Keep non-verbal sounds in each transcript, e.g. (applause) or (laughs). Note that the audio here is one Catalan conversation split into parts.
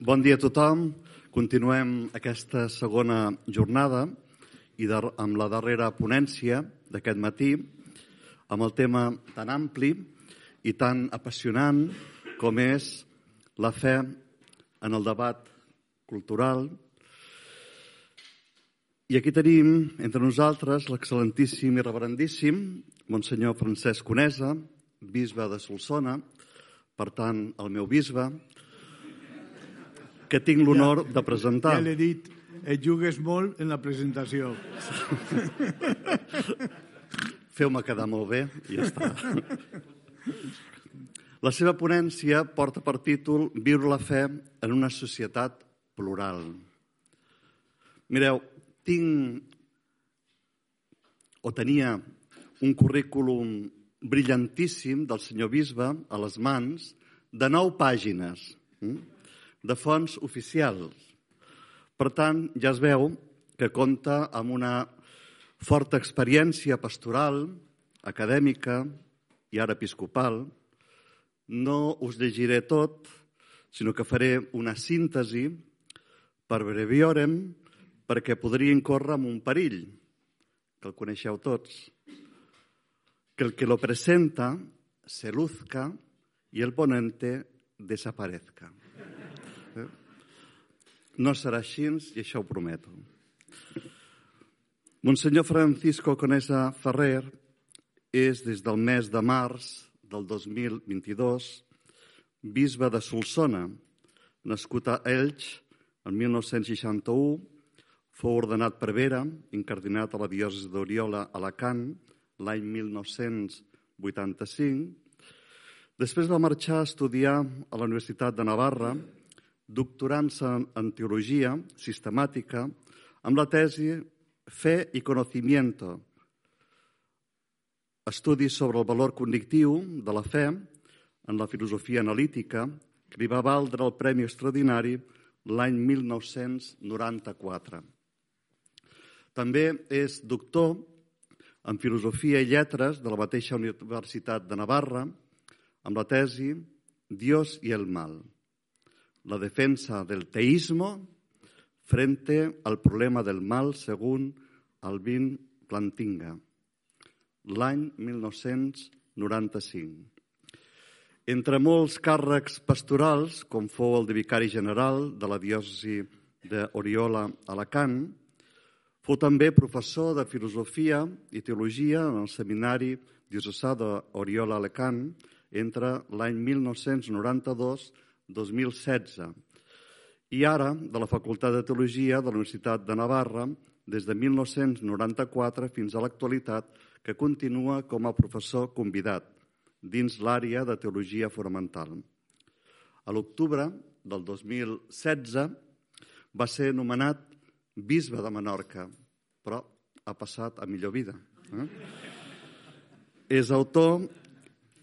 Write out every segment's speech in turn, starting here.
Bon dia a tothom. Continuem aquesta segona jornada i de, amb la darrera ponència d'aquest matí amb el tema tan ampli i tan apassionant com és la fe en el debat cultural. I aquí tenim entre nosaltres l'excel·lentíssim i reverendíssim Monsenyor Francesc Conesa, bisbe de Solsona, per tant, el meu bisbe, que tinc l'honor ja, de presentar. Ja l'he dit, et jugues molt en la presentació. (laughs) Feu-me quedar molt bé i ja està. La seva ponència porta per títol Viure la fe en una societat plural. Mireu, tinc o tenia un currículum brillantíssim del senyor bisbe a les mans de nou pàgines. Mm? De fons oficials. Per tant, ja es veu que compta amb una forta experiència pastoral, acadèmica i ara episcopal. No us llegiré tot, sinó que faré una síntesi per breviorem perquè podria incórrer en un perill, que el coneixeu tots, que el que lo presenta se luzca y el ponente desaparezca. No serà així i això ho prometo. Monsenyor Francisco Conesa Ferrer és des del mes de març del 2022 bisbe de Solsona, nascut a Elx en 1961, fou ordenat prevera, incardinat a la diòcesi d'Oriola, Alacant, l'any 1985. Després va marxar a estudiar a la Universitat de Navarra, doctorant-se en teologia sistemàtica amb la tesi Fe i Conocimiento, estudis sobre el valor cognitiu de la fe en la filosofia analítica, que li va valdre el Premi Extraordinari l'any 1994. També és doctor en Filosofia i Lletres de la mateixa Universitat de Navarra, amb la tesi Dios i el mal la defensa del teísmo frente al problema del mal según Alvin Plantinga, l'any 1995. Entre molts càrrecs pastorals, com fou el de vicari general de la diòcesi d'Oriola Alacant, fou també professor de filosofia i teologia en el seminari diocesà d'Oriola Alacant entre l'any 1992 2016. I ara, de la Facultat de Teologia de la Universitat de Navarra, des de 1994 fins a l'actualitat, que continua com a professor convidat dins l'àrea de Teologia Fonamental. A l'octubre del 2016 va ser nomenat bisbe de Menorca, però ha passat a millor vida. Eh? És autor,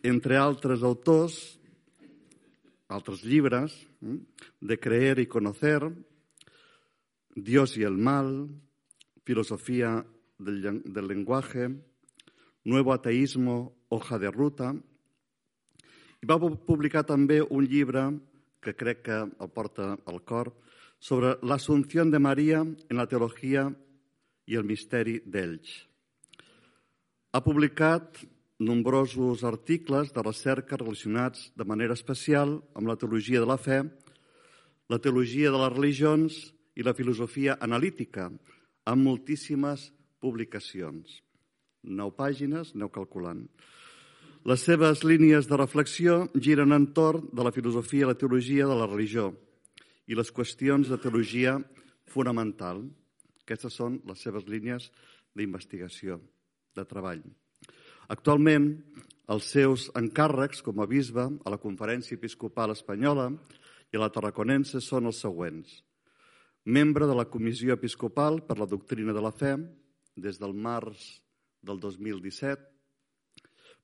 entre altres autors, altres llibres, mm, de creer y conocer, Dios y el mal, filosofía del, del lenguaje, nuevo ateísmo, hoja de ruta, i va publicar també un llibre que crec que el porta al cor sobre l'assumpció de Maria en la teologia i el misteri d'ells. Ha publicat nombrosos articles de recerca relacionats de manera especial amb la teologia de la fe, la teologia de les religions i la filosofia analítica, amb moltíssimes publicacions. Nou pàgines, aneu calculant. Les seves línies de reflexió giren entorn de la filosofia i la teologia de la religió i les qüestions de teologia fonamental. Aquestes són les seves línies d'investigació, de treball. Actualment, els seus encàrrecs com a bisbe a la Conferència Episcopal Espanyola i a la Tarraconense són els següents. Membre de la Comissió Episcopal per la Doctrina de la Fe des del març del 2017,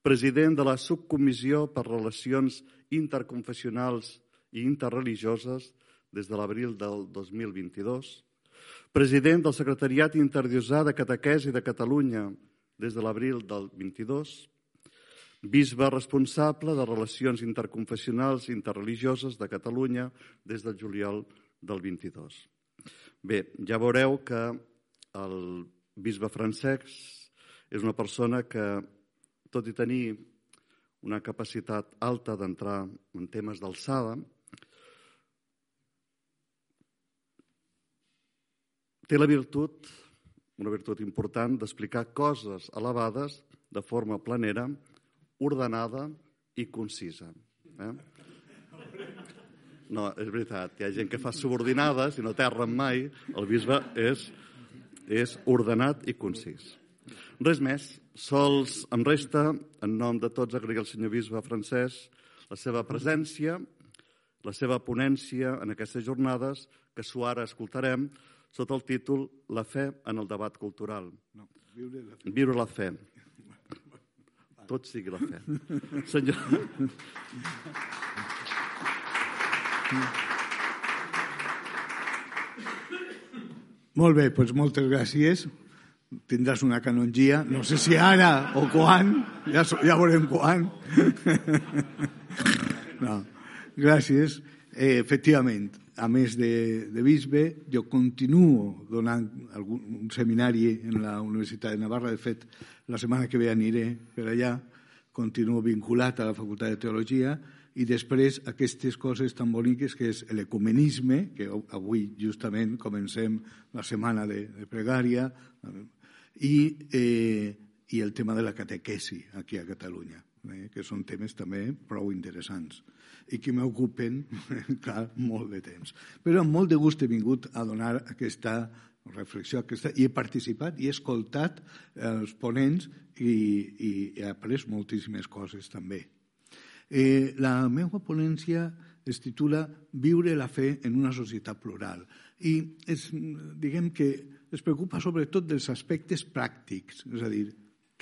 president de la Subcomissió per Relacions Interconfessionals i Interreligioses des de l'abril del 2022, president del Secretariat Interdiosà de Catequesi de Catalunya des de l'abril del 22, bisbe responsable de Relacions Interconfessionals i Interreligioses de Catalunya des del juliol del 22. Bé, ja veureu que el bisbe Francesc és una persona que, tot i tenir una capacitat alta d'entrar en temes d'alçada, té la virtut, una virtut important, d'explicar coses elevades de forma planera, ordenada i concisa. Eh? No, és veritat, hi ha gent que fa subordinades i no terren mai. El bisbe és, és ordenat i concís. Res més, sols em resta, en nom de tots, agrair al senyor bisbe francès la seva presència, la seva ponència en aquestes jornades, que ara escoltarem, sota el títol La fe en el debat cultural. No, viure la fe. Viure la fe. Tot sigui la fe. Senyor... Molt bé, doncs moltes gràcies. Tindràs una canongia, no sé si ara o quan, ja, ja veurem quan. (laughs) No, gràcies. Eh, efectivament, a més de, de bisbe, jo continuo donant algun, un seminari en la Universitat de Navarra. De fet, la setmana que ve aniré per allà. Continuo vinculat a la Facultat de Teologia i després aquestes coses tan boniques que és l'ecumenisme, que avui justament comencem la setmana de, de pregària, i, eh, i el tema de la catequesi aquí a Catalunya, eh, que són temes també prou interessants i que m'ocupen, (laughs) clar, molt de temps. Però amb molt de gust he vingut a donar aquesta reflexió aquesta, i he participat i he escoltat els ponents i, i he après moltíssimes coses també. Eh, la meva ponència es titula Viure la fe en una societat plural i és, diguem que es preocupa sobretot dels aspectes pràctics, és a dir,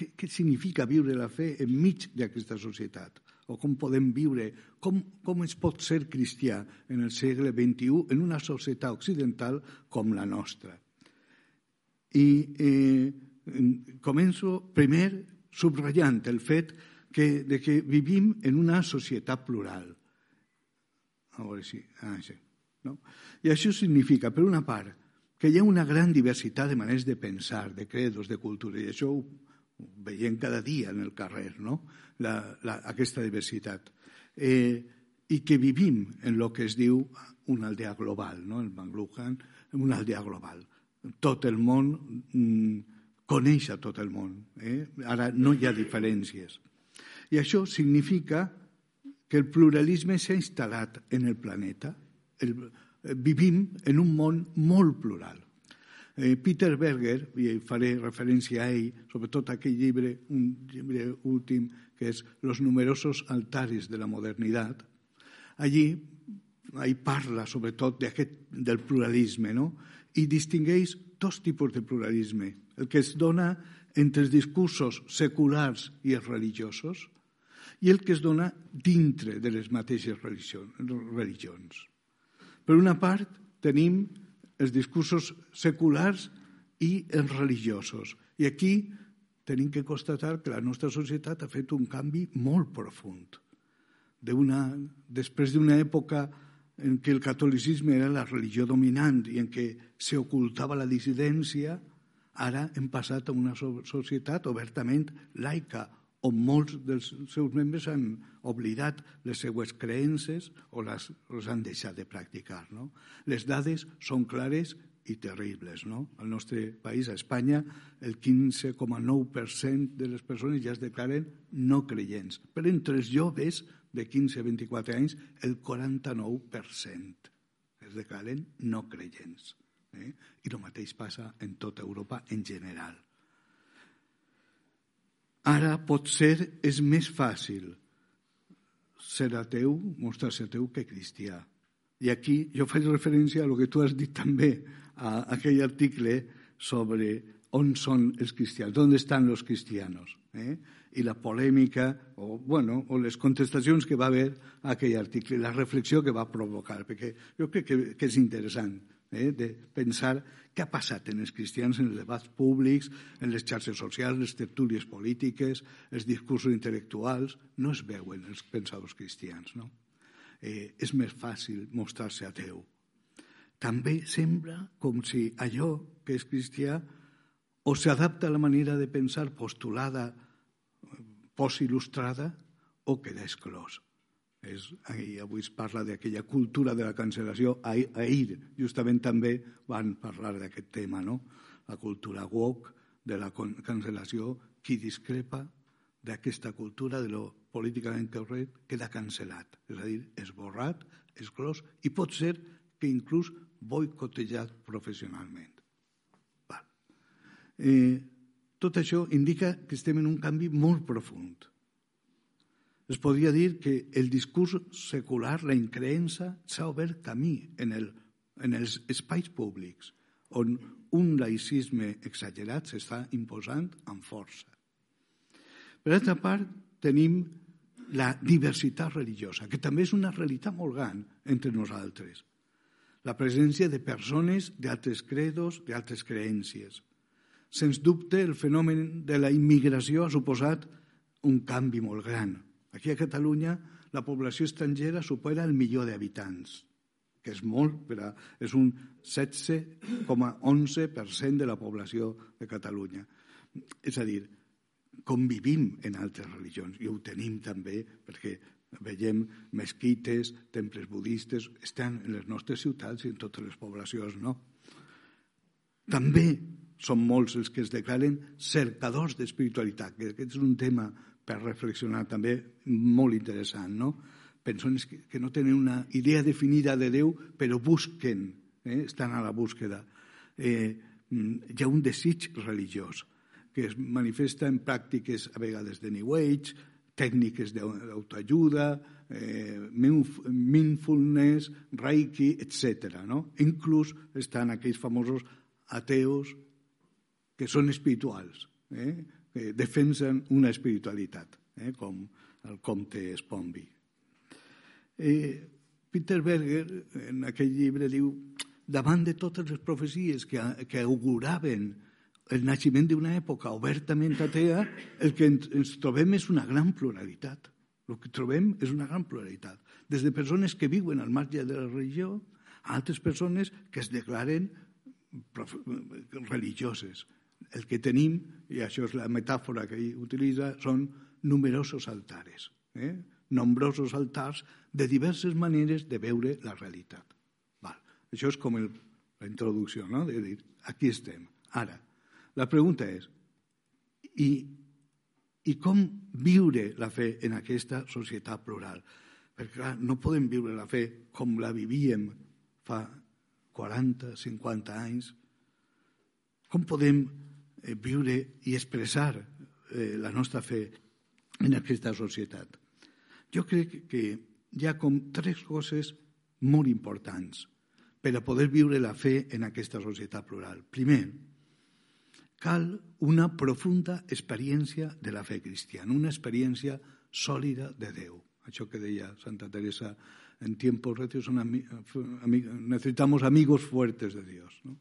què, què significa viure la fe enmig d'aquesta societat? O com podem viure, com, com es pot ser cristià en el segle XXI en una societat occidental com la nostra? I eh, començo primer subratllant el fet que, de que vivim en una societat plural. A veure si... Ah, sí. No? I això significa, per una part, que hi ha una gran diversitat de maneres de pensar, de credos, de cultura, i això ho, veiem cada dia en el carrer, no? la, la, aquesta diversitat. Eh, I que vivim en el que es diu una aldea global, no? el McLuhan, una aldea global. Tot el món mm, coneix a tot el món. Eh? Ara no hi ha diferències. I això significa que el pluralisme s'ha instal·lat en el planeta. El, eh, vivim en un món molt plural. Eh, Peter Berger, i faré referència a ell, sobretot a aquell llibre, un llibre últim, que és Los numerosos altares de la modernitat, allí ell parla sobretot del pluralisme, no? i distingueix dos tipus de pluralisme. El que es dona entre els discursos seculars i els religiosos, i el que es dona dintre de les mateixes religions. Per una part, tenim els discursos seculars i els religiosos. I aquí tenim que constatar que la nostra societat ha fet un canvi molt profund. Una, després d'una època en què el catolicisme era la religió dominant i en què s'ocultava la dissidència, ara hem passat a una societat obertament laica, on molts dels seus membres han oblidat les seues creences o les, les han deixat de practicar. No? Les dades són clares i terribles. No? Al nostre país, a Espanya, el 15,9% de les persones ja es declaren no creients. Però entre els joves de 15 a 24 anys, el 49% es declaren no creients. Eh? I el mateix passa en tota Europa en general. Ara potser és més fàcil ser ateu, mostrar-se ateu, que cristià. I aquí jo faig referència a el que tu has dit també, a aquell article sobre on són els cristians, on estan els cristianos, eh? i la polèmica, o, bueno, o les contestacions que va haver a aquell article, la reflexió que va provocar, perquè jo crec que, que és interessant eh, de pensar què ha passat en els cristians en els debats públics, en les xarxes socials, les tertúlies polítiques, els discursos intel·lectuals, no es veuen els pensadors cristians. No? Eh, és més fàcil mostrar-se ateu. També sembla com si allò que és cristià o s'adapta a la manera de pensar postulada, post-il·lustrada, o queda exclòs. És, avui es parla d'aquella cultura de la cancel·lació. Ahir, justament, també van parlar d'aquest tema, no? La cultura woke, de la cancel·lació. Qui discrepa d'aquesta cultura de lo políticament correcte queda cancel·lat. És a dir, esborrat, exclòs, i pot ser que inclús boicotejat professionalment. Val. Eh, tot això indica que estem en un canvi molt profund es podria dir que el discurs secular, la increença, s'ha obert camí en, el, en els espais públics, on un laïcisme exagerat s'està imposant amb força. Per altra part, tenim la diversitat religiosa, que també és una realitat molt gran entre nosaltres. La presència de persones d'altres credos, d'altres creències. Sens dubte, el fenomen de la immigració ha suposat un canvi molt gran Aquí a Catalunya la població estrangera supera el milió d'habitants, que és molt, però és un 16,11% de la població de Catalunya. És a dir, convivim en altres religions i ho tenim també perquè veiem mesquites, temples budistes, estan en les nostres ciutats i en totes les poblacions, no? També són molts els que es declaren cercadors d'espiritualitat, que aquest és un tema per reflexionar també molt interessant, no? Persones que, que no tenen una idea definida de Déu, però busquen, eh? estan a la búsqueda. Eh, mm, hi ha un desig religiós que es manifesta en pràctiques a vegades de New Age, tècniques d'autoajuda, eh, mindfulness, reiki, etc. No? Inclús estan aquells famosos ateos que són espirituals, eh? Que defensen una espiritualitat, eh, com el comte Spombi. Eh, Peter Berger, en aquell llibre, diu davant de totes les profecies que, que auguraven el naixement d'una època obertament atea, el que ens trobem és una gran pluralitat. El que trobem és una gran pluralitat. Des de persones que viuen al marge de la religió a altres persones que es declaren religioses, el que tenim, i això és la metàfora que ell utilitza, són numerosos altares, eh? nombrosos altars de diverses maneres de veure la realitat. Val. Això és com el, la introducció, no? de dir, aquí estem. Ara, la pregunta és, i, i com viure la fe en aquesta societat plural? Perquè, clar, no podem viure la fe com la vivíem fa 40, 50 anys. Com podem viure i expressar eh, la nostra fe en aquesta societat. Jo crec que hi ha com tres coses molt importants per a poder viure la fe en aquesta societat plural. Primer, cal una profunda experiència de la fe cristiana, una experiència sòlida de Déu. Això que deia Santa Teresa, en tiempos recios necesitamos amigos fuertes de Dios. ¿no?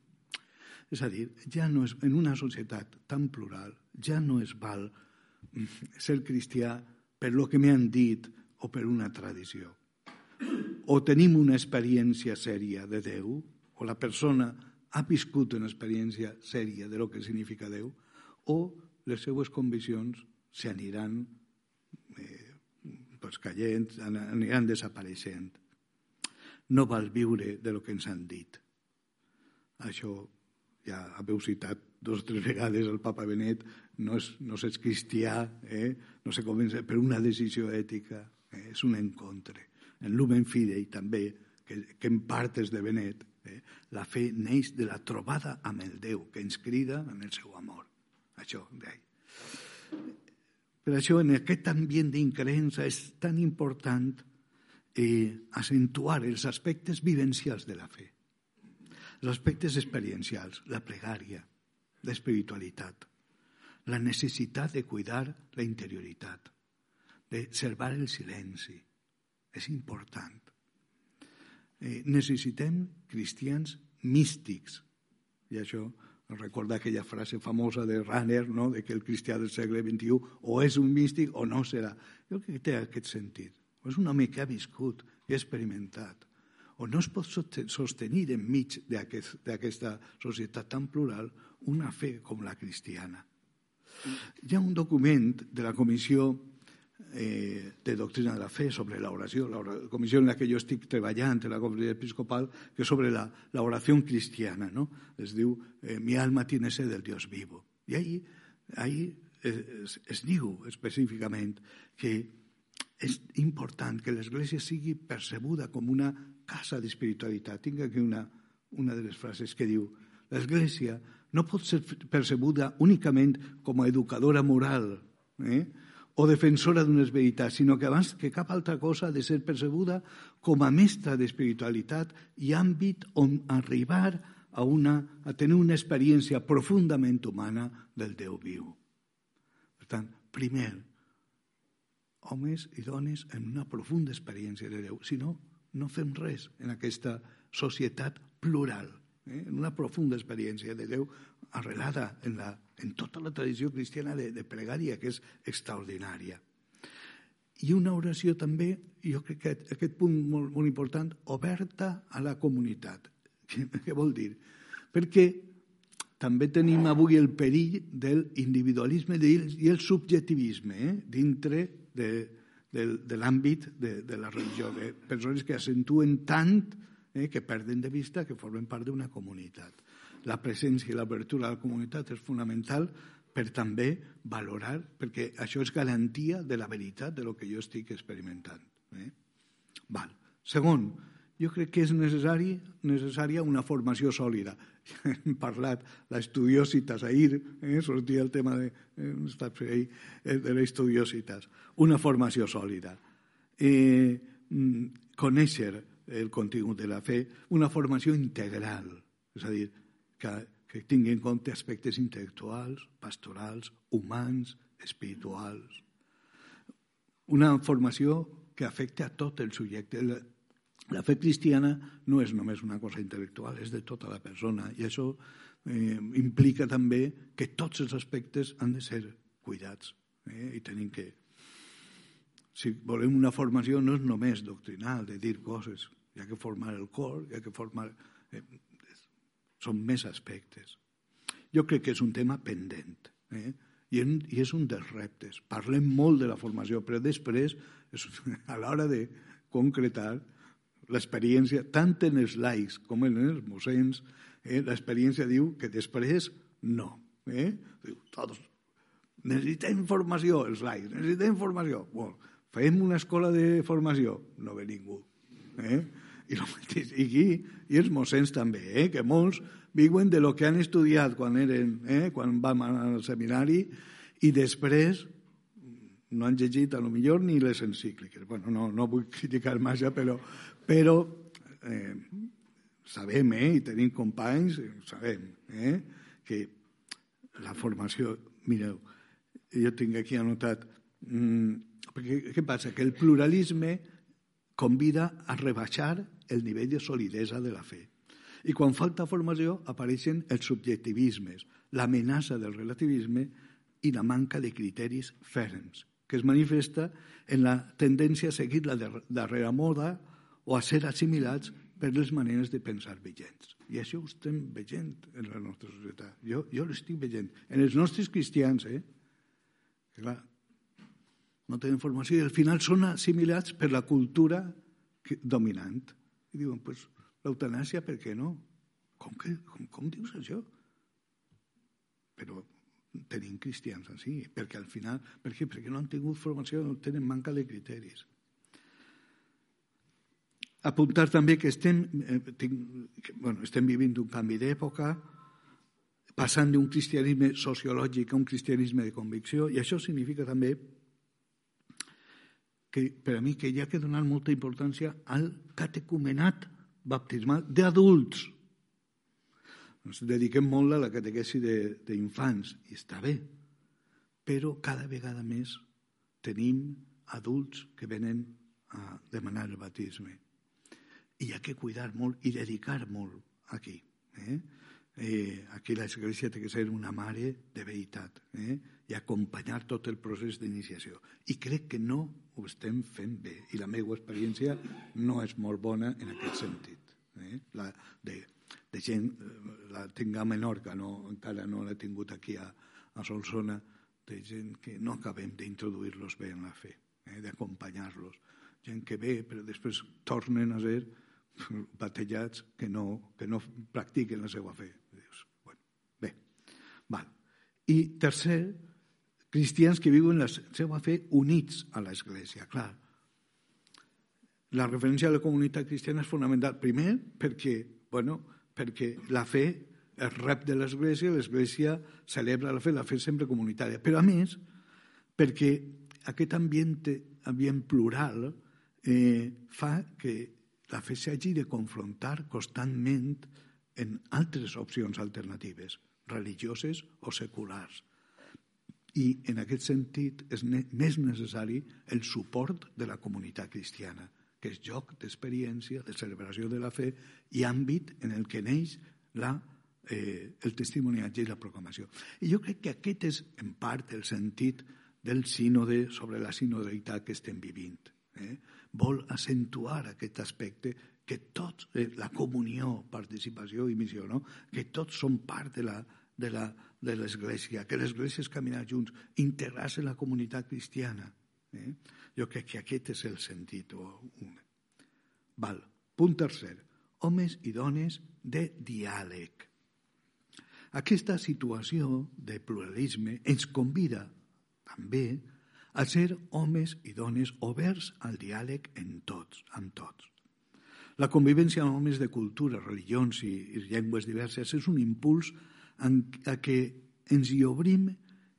És a dir, ja no és, en una societat tan plural, ja no es val ser cristià per lo que m'han dit o per una tradició. O tenim una experiència sèria de Déu, o la persona ha viscut una experiència sèria de lo que significa Déu, o les seues conviccions s'aniran eh, pues, caient, aniran desapareixent. No val viure de lo que ens han dit. Això ja haveu citat dos o tres vegades el papa Benet, no, és, no s'és cristià, eh? no se comença per una decisió ètica, eh? és un encontre. En Lumen Fidei també, que, que en part és de Benet, eh? la fe neix de la trobada amb el Déu, que ens crida en el seu amor. Això, d'ahí. Per això, en aquest ambient d'increença és tan important eh, acentuar els aspectes vivencials de la fe els aspectes experiencials, la pregària, l'espiritualitat, la necessitat de cuidar la interioritat, de servar el silenci. És important. Eh, necessitem cristians místics. I això recorda aquella frase famosa de Ranner, no? de que el cristià del segle XXI o és un místic o no serà. Jo crec que té aquest sentit. És un home que ha viscut i experimentat. O no es pot sostenir enmig d'aquesta societat tan plural una fe com la cristiana. Hi ha un document de la Comissió eh, de Doctrina de la Fe sobre la oració, la comissió en la que jo estic treballant, la comissió episcopal, que sobre la, la oració cristiana, no? Es diu eh, Mi alma tiene sed del Dios vivo. I ahí, ahí es, es diu específicament que és important que l'Església sigui percebuda com una casa d'espiritualitat. Tinc aquí una, una de les frases que diu l'Església no pot ser percebuda únicament com a educadora moral eh? o defensora d'unes veritats, sinó que abans que cap altra cosa ha de ser percebuda com a mestra d'espiritualitat i àmbit on arribar a, una, a tenir una experiència profundament humana del Déu viu. Per tant, primer, homes i dones en una profunda experiència de Déu. Si no, no fem res en aquesta societat plural, eh? en una profunda experiència de Déu arrelada en, la, en tota la tradició cristiana de, de pregària, que és extraordinària. I una oració també, jo crec que aquest punt molt, molt important, oberta a la comunitat. (laughs) Què, vol dir? Perquè també tenim avui el perill del individualisme i el subjectivisme eh? dintre de, de, de l'àmbit de, de la religió, de persones que accentuen tant eh, que perden de vista que formen part d'una comunitat. La presència i l'obertura a la comunitat és fonamental per també valorar, perquè això és garantia de la veritat de lo que jo estic experimentant. Eh? Val. Segon, jo crec que és necessari, necessària una formació sòlida. (laughs) Hem parlat l'estudiositas ahir, eh? sortia el tema de, eh, eh de l'estudiositas. Una formació sòlida. Eh, mm, conèixer el contingut de la fe, una formació integral, és a dir, que, que tingui en compte aspectes intel·lectuals, pastorals, humans, espirituals. Una formació que afecta a tot el subjecte. La, fe cristiana no és només una cosa intel·lectual, és de tota la persona i això eh, implica també que tots els aspectes han de ser cuidats eh, i tenim que si volem una formació no és només doctrinal, de dir coses, hi ha que formar el cor, hi ha que formar... Eh, són més aspectes. Jo crec que és un tema pendent eh? I, en, i és un dels reptes. Parlem molt de la formació, però després, és, a l'hora de concretar l'experiència, tant en els laics com en els mossens, eh, l'experiència diu que després no. Eh? Diu, tots, necessitem formació, els laics, necessitem formació. Bueno, fem una escola de formació, no ve ningú. Eh? I, mateix, i, aquí, i els mossens també, eh? que molts viuen de lo que han estudiat quan, eren, eh? quan van al seminari i després no han llegit a lo millor ni les encícliques. Bueno, no, no vull criticar massa, però, però eh, sabem, eh, i tenim companys, sabem, eh, que la formació... Mireu, jo tinc aquí anotat... Mm, perquè, què passa? Que el pluralisme convida a rebaixar el nivell de solidesa de la fe. I quan falta formació apareixen els subjectivismes, l'amenaça del relativisme i la manca de criteris ferms, que es manifesta en la tendència a seguir la darrera moda o a ser assimilats per les maneres de pensar vigents. I això ho estem veient en la nostra societat. Jo, jo l'estic veient. En els nostres cristians, eh? Clar, no tenen formació i al final són assimilats per la cultura dominant. I diuen, pues, l'eutanàsia, per què no? Com, que, com, com dius això? Però tenim cristians així, perquè al final, per què? Perquè no han tingut formació, no tenen manca de criteris. Apuntar també que estem, eh, tinc, que, bueno, estem vivint un canvi d'època, passant d'un cristianisme sociològic a un cristianisme de convicció, i això significa també que per a mi que hi ha que donar molta importància al catecumenat baptismal d'adults. Ens dediquem molt a la catequesi d'infants, i està bé, però cada vegada més tenim adults que venen a demanar el baptisme. I hi ha que cuidar molt i dedicar molt aquí. Eh? Eh, aquí l'Església té que ser una mare de veritat eh? i acompanyar tot el procés d'iniciació. I crec que no ho estem fent bé. I la meva experiència no és molt bona en aquest sentit. Eh? La, de, de gent, eh, la tinc a Menorca, no, encara no l'he tingut aquí a, a Solsona, de gent que no acabem d'introduir-los bé en la fe, eh? d'acompanyar-los. Gent que ve, però després tornen a ser batellats que no, que no practiquen la seva fe. Dius, bueno, bé, val. I tercer, cristians que viuen la seva fe units a l'Església. Clar, la referència a la comunitat cristiana és fonamental. Primer, perquè, bueno, perquè la fe es rep de l'Església, l'Església celebra la fe, la fe sempre comunitària. Però, a més, perquè aquest ambient, ambient plural eh, fa que la fe s'hagi de confrontar constantment en altres opcions alternatives, religioses o seculars. I en aquest sentit és més necessari el suport de la comunitat cristiana, que és joc d'experiència, de celebració de la fe i àmbit en el que neix la, eh, el testimoniatge i la proclamació. I jo crec que aquest és, en part, el sentit del sínode sobre la sinodalitat que estem vivint. Eh? vol accentuar aquest aspecte que tots, eh, la comunió, participació i missió, no? que tots són part de la, de la, de l'Església, que l'Església és caminar junts, integrar-se en la comunitat cristiana. Eh? Jo crec que aquest és el sentit. O un. Val. Punt tercer. Homes i dones de diàleg. Aquesta situació de pluralisme ens convida també a ser homes i dones oberts al diàleg en tots, amb tots. La convivència amb homes de cultura, religions i, i llengües diverses és un impuls en, a què ens hi obrim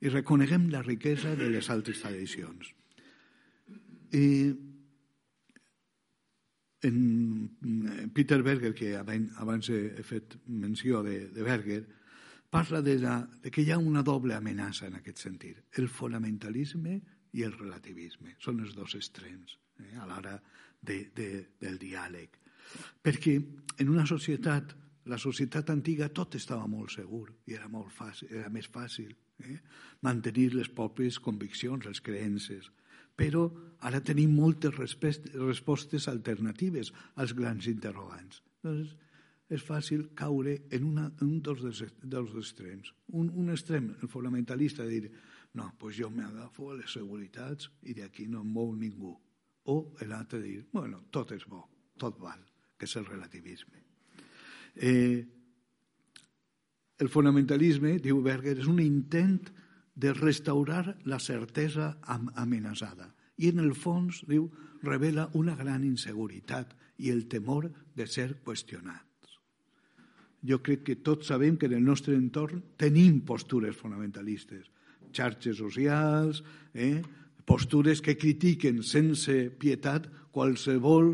i reconeguem la riquesa de les altres tradicions. I en Peter Berger, que abans he fet menció de, de Berger, parla de, la, de que hi ha una doble amenaça en aquest sentit. El fonamentalisme i el relativisme. Són els dos extrems eh, a l'hora de, de, del diàleg. Perquè en una societat, la societat antiga, tot estava molt segur i era, molt fàcil, era més fàcil eh, mantenir les pròpies conviccions, les creences. Però ara tenim moltes respostes alternatives als grans interrogants. Doncs és fàcil caure en, una, en un dels, dels extrems. Un, un extrem, el fonamentalista, de dir no, doncs jo m'agafo a les seguretats i d'aquí no em mou ningú. O l'altre dir, bueno, tot és bo, tot val, que és el relativisme. Eh, el fonamentalisme, diu Berger, és un intent de restaurar la certesa amenaçada. I en el fons, diu, revela una gran inseguretat i el temor de ser qüestionats. Jo crec que tots sabem que en el nostre entorn tenim postures fonamentalistes xarxes socials, eh? postures que critiquen sense pietat qualsevol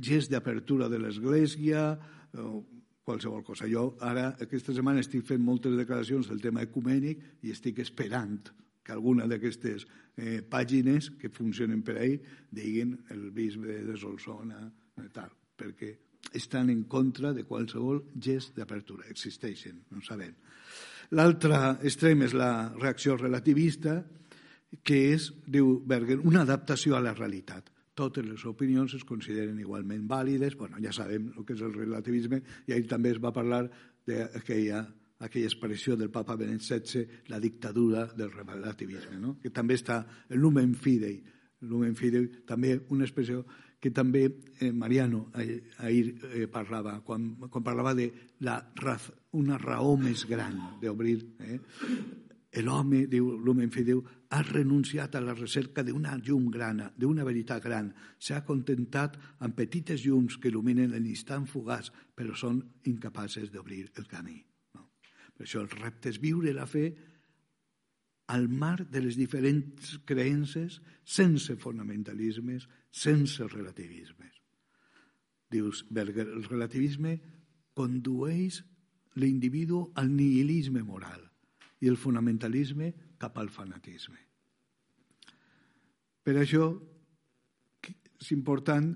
gest d'apertura de l'Església, o qualsevol cosa. Jo ara, aquesta setmana, estic fent moltes declaracions del tema ecumènic i estic esperant que alguna d'aquestes eh, pàgines que funcionen per ahir diguin el bisbe de Solsona, i tal, perquè estan en contra de qualsevol gest d'apertura. Existeixen, no sabem. L'altre extrem és la reacció relativista, que és, diu Berger, una adaptació a la realitat. Totes les opinions es consideren igualment vàlides. Bueno, ja sabem el que és el relativisme i ahir també es va parlar d'aquella aquella expressió del papa Benet XVI, la dictadura del relativisme, no? que també està el lumen fidei, lumen fidei, també una expressió que també eh, Mariano ahir eh, parlava, quan, quan parlava de la, una raó més gran d'obrir. Eh? L'home, diu l'home diu, ha renunciat a la recerca d'una llum grana, d'una veritat gran. S'ha contentat amb petites llums que il·luminen l'instant fugaç, però són incapaces d'obrir el camí. No? Per això el repte és viure la fe al mar de les diferents creences sense fonamentalismes, sense relativismes. Dius, Berger, el relativisme condueix l'individu al nihilisme moral i el fonamentalisme cap al fanatisme. Per això és important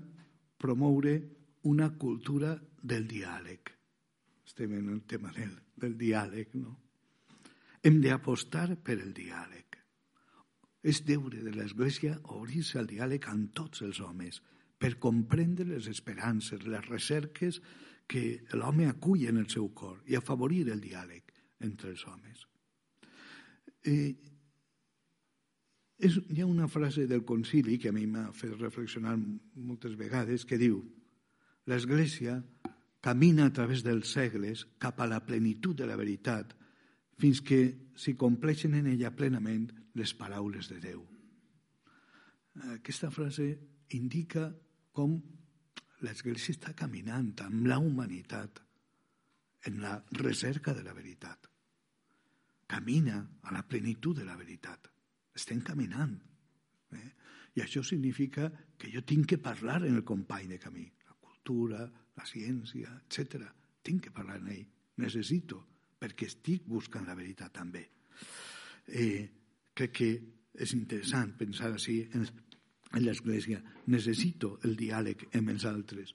promoure una cultura del diàleg. estem en el tema del, del diàleg, no? Hem d'apostar per el diàleg. És deure de l'Església obrir-se al diàleg amb tots els homes per comprendre les esperances, les recerques que l'home acull en el seu cor i afavorir el diàleg entre els homes. Eh, és, hi ha una frase del concili que a mi m'ha fet reflexionar moltes vegades que diu l'Església camina a través dels segles cap a la plenitud de la veritat fins que s'hi compleixen en ella plenament les paraules de Déu. Aquesta frase indica com l'Església està caminant amb la humanitat en la recerca de la veritat. Camina a la plenitud de la veritat. Estem caminant. Eh? I això significa que jo tinc que parlar en el company de camí. La cultura, la ciència, etc. Tinc que parlar en ell. Necessito, perquè estic buscant la veritat també. Eh, crec que és interessant pensar així en, en l'Església. Necessito el diàleg amb els altres.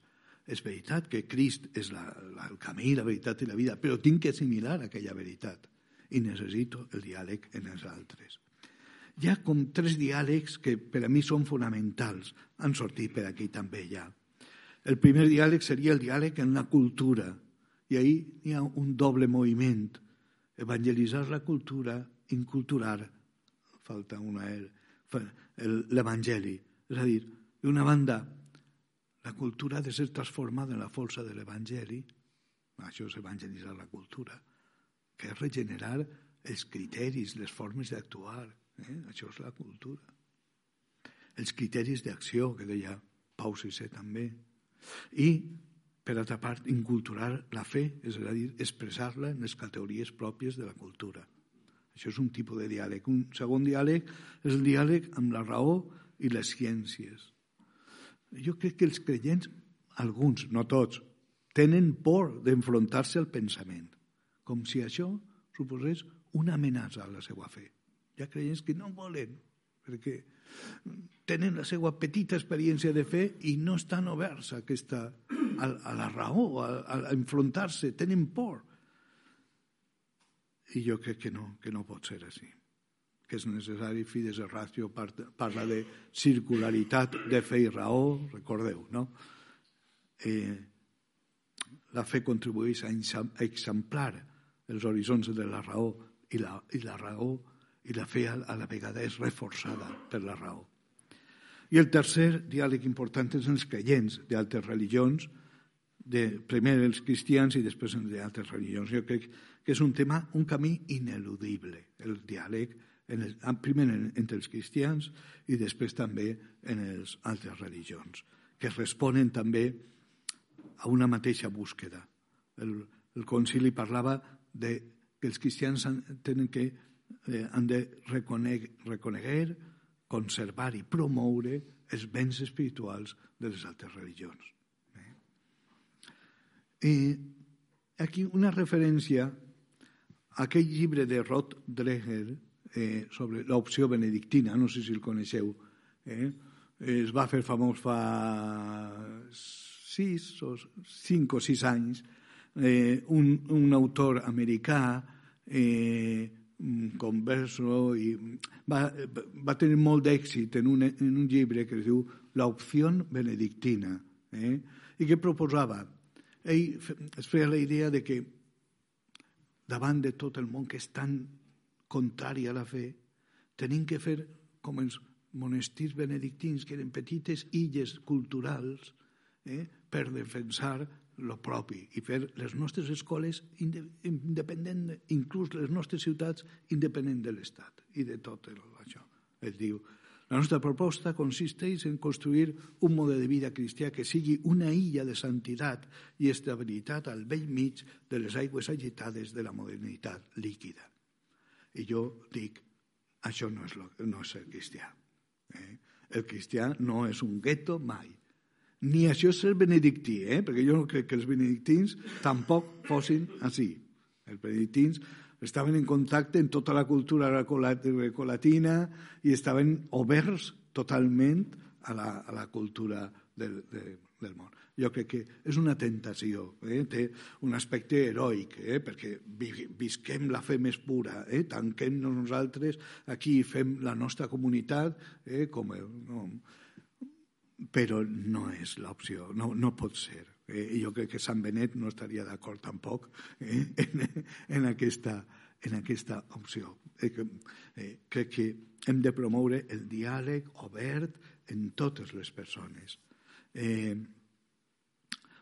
És veritat que Crist és la, la, el camí, la veritat i la vida, però tinc que assimilar aquella veritat i necessito el diàleg en els altres hi ha com tres diàlegs que per a mi són fonamentals. Han sortit per aquí també ja. El primer diàleg seria el diàleg en la cultura. I ahí hi ha un doble moviment. Evangelitzar la cultura, inculturar, falta una l'Evangeli. És a dir, d'una banda, la cultura ha de ser transformada en la força de l'Evangeli, això és evangelitzar la cultura, que és regenerar els criteris, les formes d'actuar, Eh? Això és la cultura. Els criteris d'acció, que deia Pau VI també. I, per altra part, inculturar la fe, és a dir, expressar-la en les categories pròpies de la cultura. Això és un tipus de diàleg. Un segon diàleg és el diàleg amb la raó i les ciències. Jo crec que els creients, alguns, no tots, tenen por d'enfrontar-se al pensament, com si això suposés una amenaça a la seva fe. Hi ha creients que no volen, perquè tenen la seva petita experiència de fe i no estan oberts a, aquesta, a, a la raó, a, a enfrontar-se, tenen por. I jo crec que no, que no pot ser així que és necessari, Fides Ratio parla de circularitat de fe i raó, recordeu, no? Eh, la fe contribueix a exemplar els horitzons de la raó i la, i la raó i la fe a la vegada és reforçada per la raó. I el tercer diàleg important és els creients d'altres religions, de, primer els cristians i després d'altres religions. Jo crec que és un tema, un camí ineludible, el diàleg, en el, primer entre els cristians i després també en les altres religions, que responen també a una mateixa búsqueda. El, el concili parlava de que els cristians tenen que eh, han de reconeguer, reconeguer, conservar i promoure els béns espirituals de les altres religions. Eh? I aquí una referència a aquell llibre de Roth Dreher eh, sobre l'opció benedictina, no sé si el coneixeu, eh? es va fer famós fa sis o cinc o sis anys, eh, un, un autor americà eh, Mm, converso i va, va tenir molt d'èxit en, un, en un llibre que es diu L'opció benedictina eh? i que proposava ell es feia la idea de que davant de tot el món que és tan contrari a la fe tenim que fer com els monestirs benedictins que eren petites illes culturals eh? per defensar el propi i fer les nostres escoles independent, inclús les nostres ciutats, independent de l'Estat i de tot això. Es diu, la nostra proposta consisteix en construir un model de vida cristià que sigui una illa de santitat i estabilitat al vell mig de les aigües agitades de la modernitat líquida. I jo dic, això no és, lo, no és el cristià. Eh? El cristià no és un gueto mai ni això és ser benedictí, eh? perquè jo no crec que els benedictins tampoc fossin així. Els benedictins estaven en contacte amb tota la cultura grecolatina i estaven oberts totalment a la, a la cultura de, de, del món. Jo crec que és una tentació, eh? té un aspecte heroic, eh? perquè visquem la fe més pura, eh? tanquem-nos nosaltres aquí, fem la nostra comunitat, eh? com el, no, però no és l'opció, no, no pot ser. Eh? Jo crec que Sant Benet no estaria d'acord tampoc eh? en, en, aquesta, en aquesta opció. Eh, eh, crec que hem de promoure el diàleg obert en totes les persones. Eh,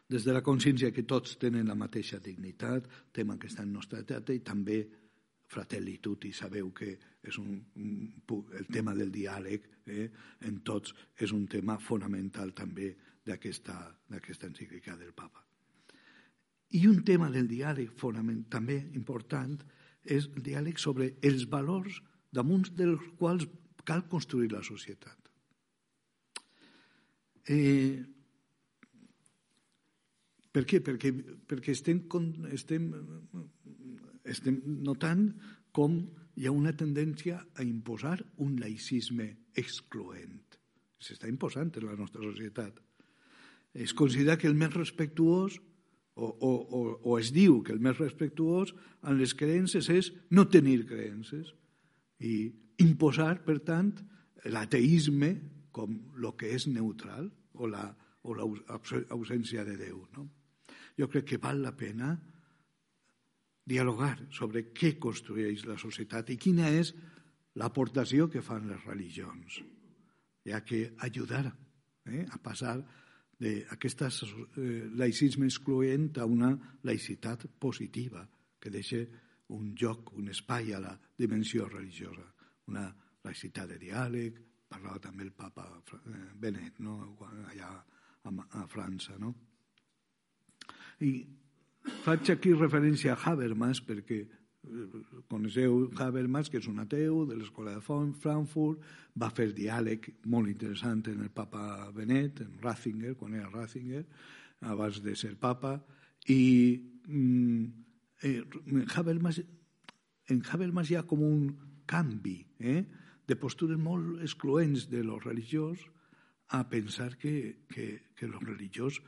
des de la consciència que tots tenen la mateixa dignitat, tema que està en nostra edat, i també fratelli tutti, sabeu que és un, el tema del diàleg eh, en tots és un tema fonamental també d'aquesta encíclica del papa. I un tema del diàleg també important és el diàleg sobre els valors damunt dels quals cal construir la societat. Eh, per què? Perquè, perquè estem, estem, estem notant com hi ha una tendència a imposar un laïcisme excloent. S'està imposant en la nostra societat. Es considera que el més respectuós o, o, o, o es diu que el més respectuós en les creences és no tenir creences i imposar, per tant, l'ateisme com el que és neutral o la, o de Déu. No? Jo crec que val la pena dialogar sobre què construeix la societat i quina és l'aportació que fan les religions, ja que ajudar eh, a passar d'aquest eh, laïcisme excloent a una laïcitat positiva que deixa un lloc, un espai a la dimensió religiosa, una laïcitat de diàleg, parlava també el papa eh, Benet, no? allà a França. No? I faig aquí referència a Habermas perquè eh, coneixeu Habermas, que és un ateu de l'escola de Frankfurt, va fer diàleg molt interessant en el papa Benet, en Ratzinger, quan era Ratzinger, abans de ser papa, i mm, eh, Habermas, en Habermas hi ha com un canvi, eh? de postures molt excloents de lo religiós a pensar que, que, que lo religiós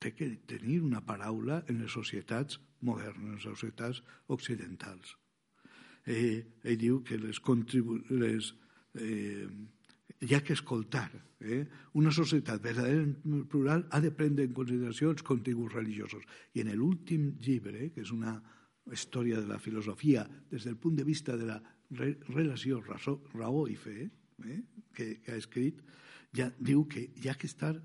té que tenir una paraula en les societats modernes, en les societats occidentals. Eh, ell diu que les, les eh, hi ha que escoltar. Eh? Una societat verdaderament plural ha de prendre en consideració els continguts religiosos. I en l'últim llibre, que és una història de la filosofia des del punt de vista de la re, relació raó, raó i fe eh, que, que ha escrit, ja diu que hi ha que estar...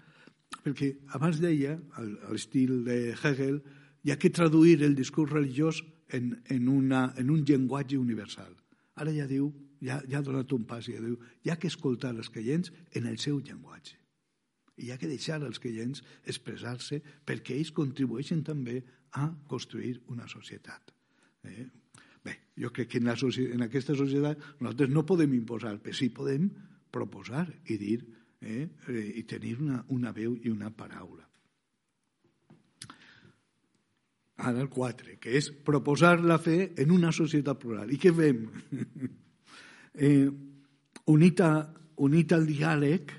Perquè abans deia, a l'estil de Hegel, hi ha que traduir el discurs religiós en, en, una, en un llenguatge universal. Ara ja diu, ja, ja ha donat un pas ja diu, hi ha que escoltar els creients en el seu llenguatge. I hi ha que deixar als creients expressar-se perquè ells contribueixen també a construir una societat. Eh? Bé, jo crec que en, la en aquesta societat nosaltres no podem imposar, però sí podem proposar i dir eh, eh, i tenir una, una veu i una paraula. Ara el 4, que és proposar la fe en una societat plural. I què fem? (laughs) eh, unit, a, unit al diàleg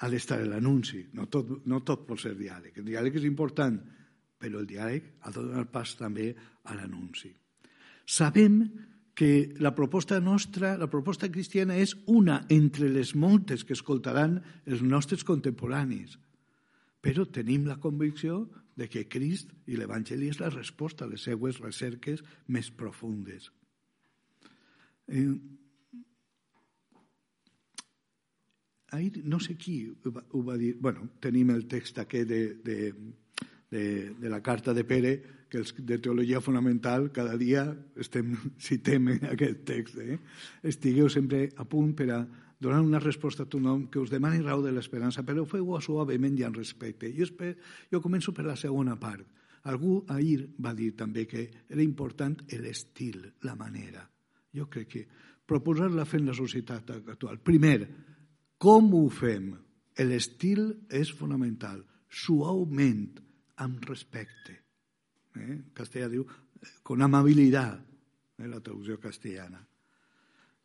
ha d'estar l'anunci. No tot, no tot pot ser diàleg. El diàleg és important, però el diàleg ha de donar pas també a l'anunci. Sabem que la proposta nostra, la proposta cristiana, és una entre les moltes que escoltaran els nostres contemporanis. Però tenim la convicció de que Crist i l'Evangeli és la resposta a les seues recerques més profundes. Eh, ahir, no sé qui ho va dir, bueno, tenim el text aquest de, de, de, de la carta de Pere, que els de teologia fonamental cada dia estem, (laughs) citem aquest text. Eh? Estigueu sempre a punt per a donar una resposta a tothom que us demani raó de l'esperança, però feu-ho suavement i en respecte. Jo, esper, jo començo per la segona part. Algú ahir va dir també que era important l'estil, la manera. Jo crec que proposar la fe en la societat actual. Primer, com ho fem? L'estil és fonamental, suaument, amb respecte. Eh? castellà diu con amabilitat, eh, la traducció castellana.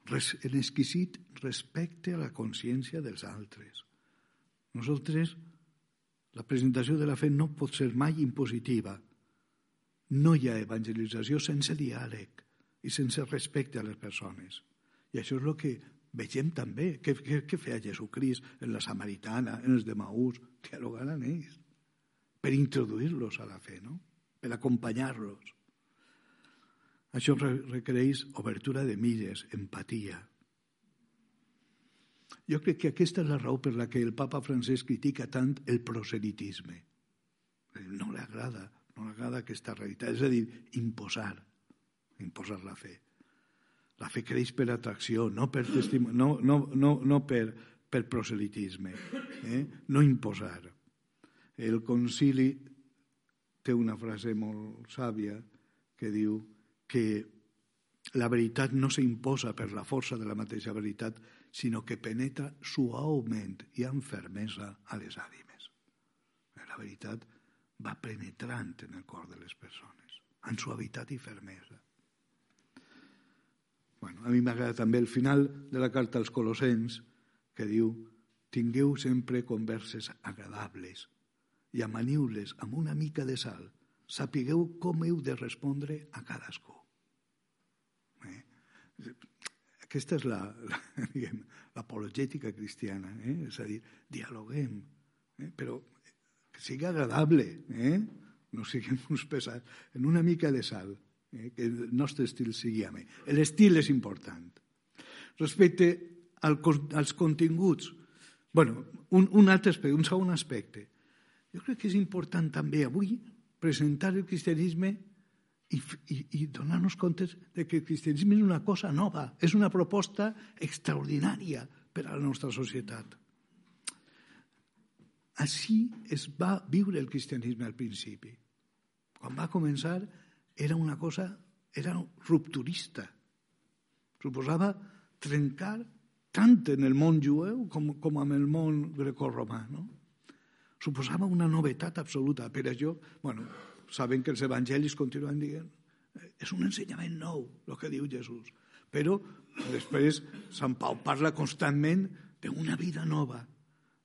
Res, en exquisit respecte a la consciència dels altres. Nosaltres La presentació de la fe no pot ser mai impositiva. No hi ha evangelització sense diàleg i sense respecte a les persones. I això és el que vegem també. Què, què, què feia Jesucrist en la Samaritana, en els de Maús? Dialogant amb ells per introduir-los a la fe, no? Per acompanyar-los. Això requereix obertura de mires, empatia. Jo crec que aquesta és la raó per la que el papa francès critica tant el proselitisme. No li agrada, no li agrada aquesta realitat, és a dir, imposar, imposar la fe. La fe creix per atracció, no per, no, no, no, no per, per proselitisme, eh? no imposar. El concili té una frase molt sàvia que diu que la veritat no s'imposa per la força de la mateixa veritat, sinó que penetra suaument i amb fermesa a les ànimes. La veritat va penetrant en el cor de les persones, amb suavitat i fermesa. Bueno, a mi m'agrada també el final de la carta als Colossens, que diu tingueu sempre converses agradables i amaniu-les amb una mica de sal. Sapigueu com heu de respondre a cadascú. Eh? Aquesta és l'apologètica la, la cristiana, eh? és a dir, dialoguem, eh? però que sigui agradable, eh? no siguem (laughs) uns pesats, en una mica de sal eh, que el nostre estil sigui amè. L'estil és important. Respecte al, als continguts, bueno, un, un altre aspecte, un segon aspecte. Jo crec que és important també avui presentar el cristianisme i, i, i donar-nos compte de que el cristianisme és una cosa nova, és una proposta extraordinària per a la nostra societat. Així es va viure el cristianisme al principi. Quan va començar era una cosa, era rupturista. Suposava trencar tant en el món jueu com, com en el món grecorromà. No? Suposava una novetat absoluta. Per això, bueno, saben que els evangelis continuen dient és un ensenyament nou, el que diu Jesús. Però després Sant Pau parla constantment d'una vida nova.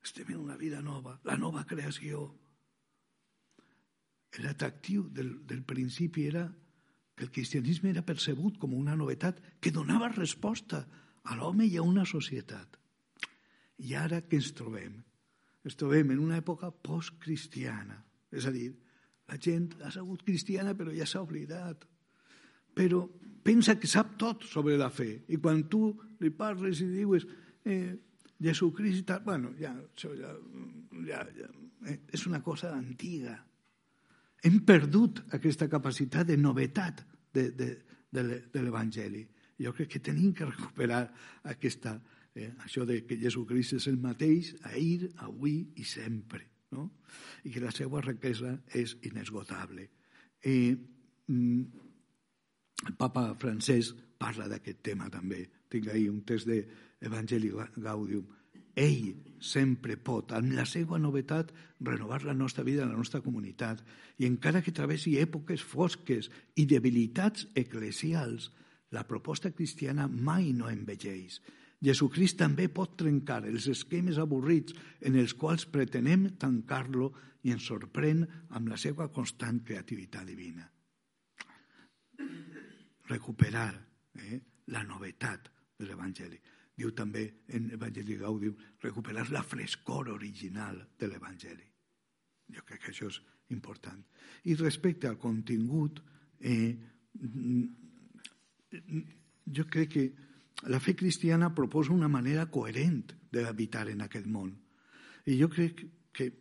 Estem en una vida nova, la nova creació. L'atractiu del, del principi era que el cristianisme era percebut com una novetat que donava resposta a l'home i a una societat. I ara què ens trobem? Ens trobem en una època postcristiana. És a dir, la gent ha sigut cristiana però ja s'ha oblidat. Però pensa que sap tot sobre la fe. I quan tu li parles i dius eh, Jesucrist, bueno, ja, això ja, ja, ja eh, és una cosa antiga. Hem perdut aquesta capacitat de novetat de, de, de l'Evangeli. Jo crec que tenim que recuperar aquesta, eh, això de que Jesucrist és el mateix ahir, avui i sempre, no? i que la seva riquesa és inesgotable. Eh, el papa francès parla d'aquest tema també. Tinc ahir un text d'Evangeli Gaudium ell sempre pot, amb la seva novetat, renovar la nostra vida, la nostra comunitat. I encara que travessi èpoques fosques i debilitats eclesials, la proposta cristiana mai no envegeix. Jesucrist també pot trencar els esquemes avorrits en els quals pretenem tancar-lo i ens sorprèn amb la seva constant creativitat divina. Recuperar eh, la novetat de l'Evangeli diu també en Evangeli Gaudium, recuperar la frescor original de l'Evangeli. Jo crec que això és important. I respecte al contingut, eh, jo crec que la fe cristiana proposa una manera coherent d'habitar en aquest món. I jo crec que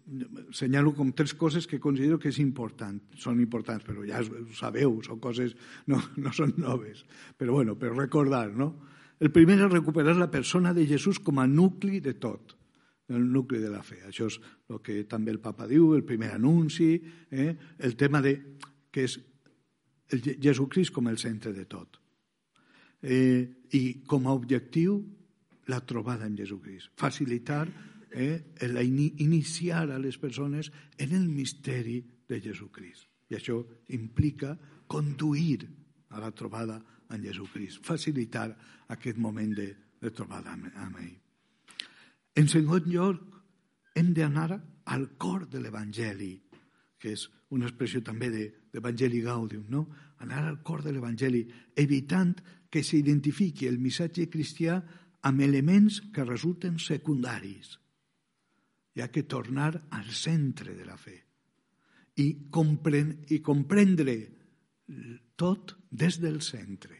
senyalo com tres coses que considero que és important, són importants, però ja ho sabeu, són coses, no, no són noves. Però bueno, per recordar, no? El primer és recuperar la persona de Jesús com a nucli de tot, el nucli de la fe. Això és el que també el papa diu, el primer anunci, eh? el tema de que és el Jesucrist com el centre de tot. Eh, I com a objectiu, la trobada amb Jesucrist. Facilitar, eh, iniciar a les persones en el misteri de Jesucrist. I això implica conduir a la trobada amb en Jesucrist, facilitar aquest moment de, de trobada amb, amb ell. En segon lloc, hem d'anar al cor de l'Evangeli, que és una expressió també d'Evangeli Gaudium, no? anar al cor de l'Evangeli, evitant que s'identifiqui el missatge cristià amb elements que resulten secundaris. Hi ha que tornar al centre de la fe i, compren i comprendre tot des del centre,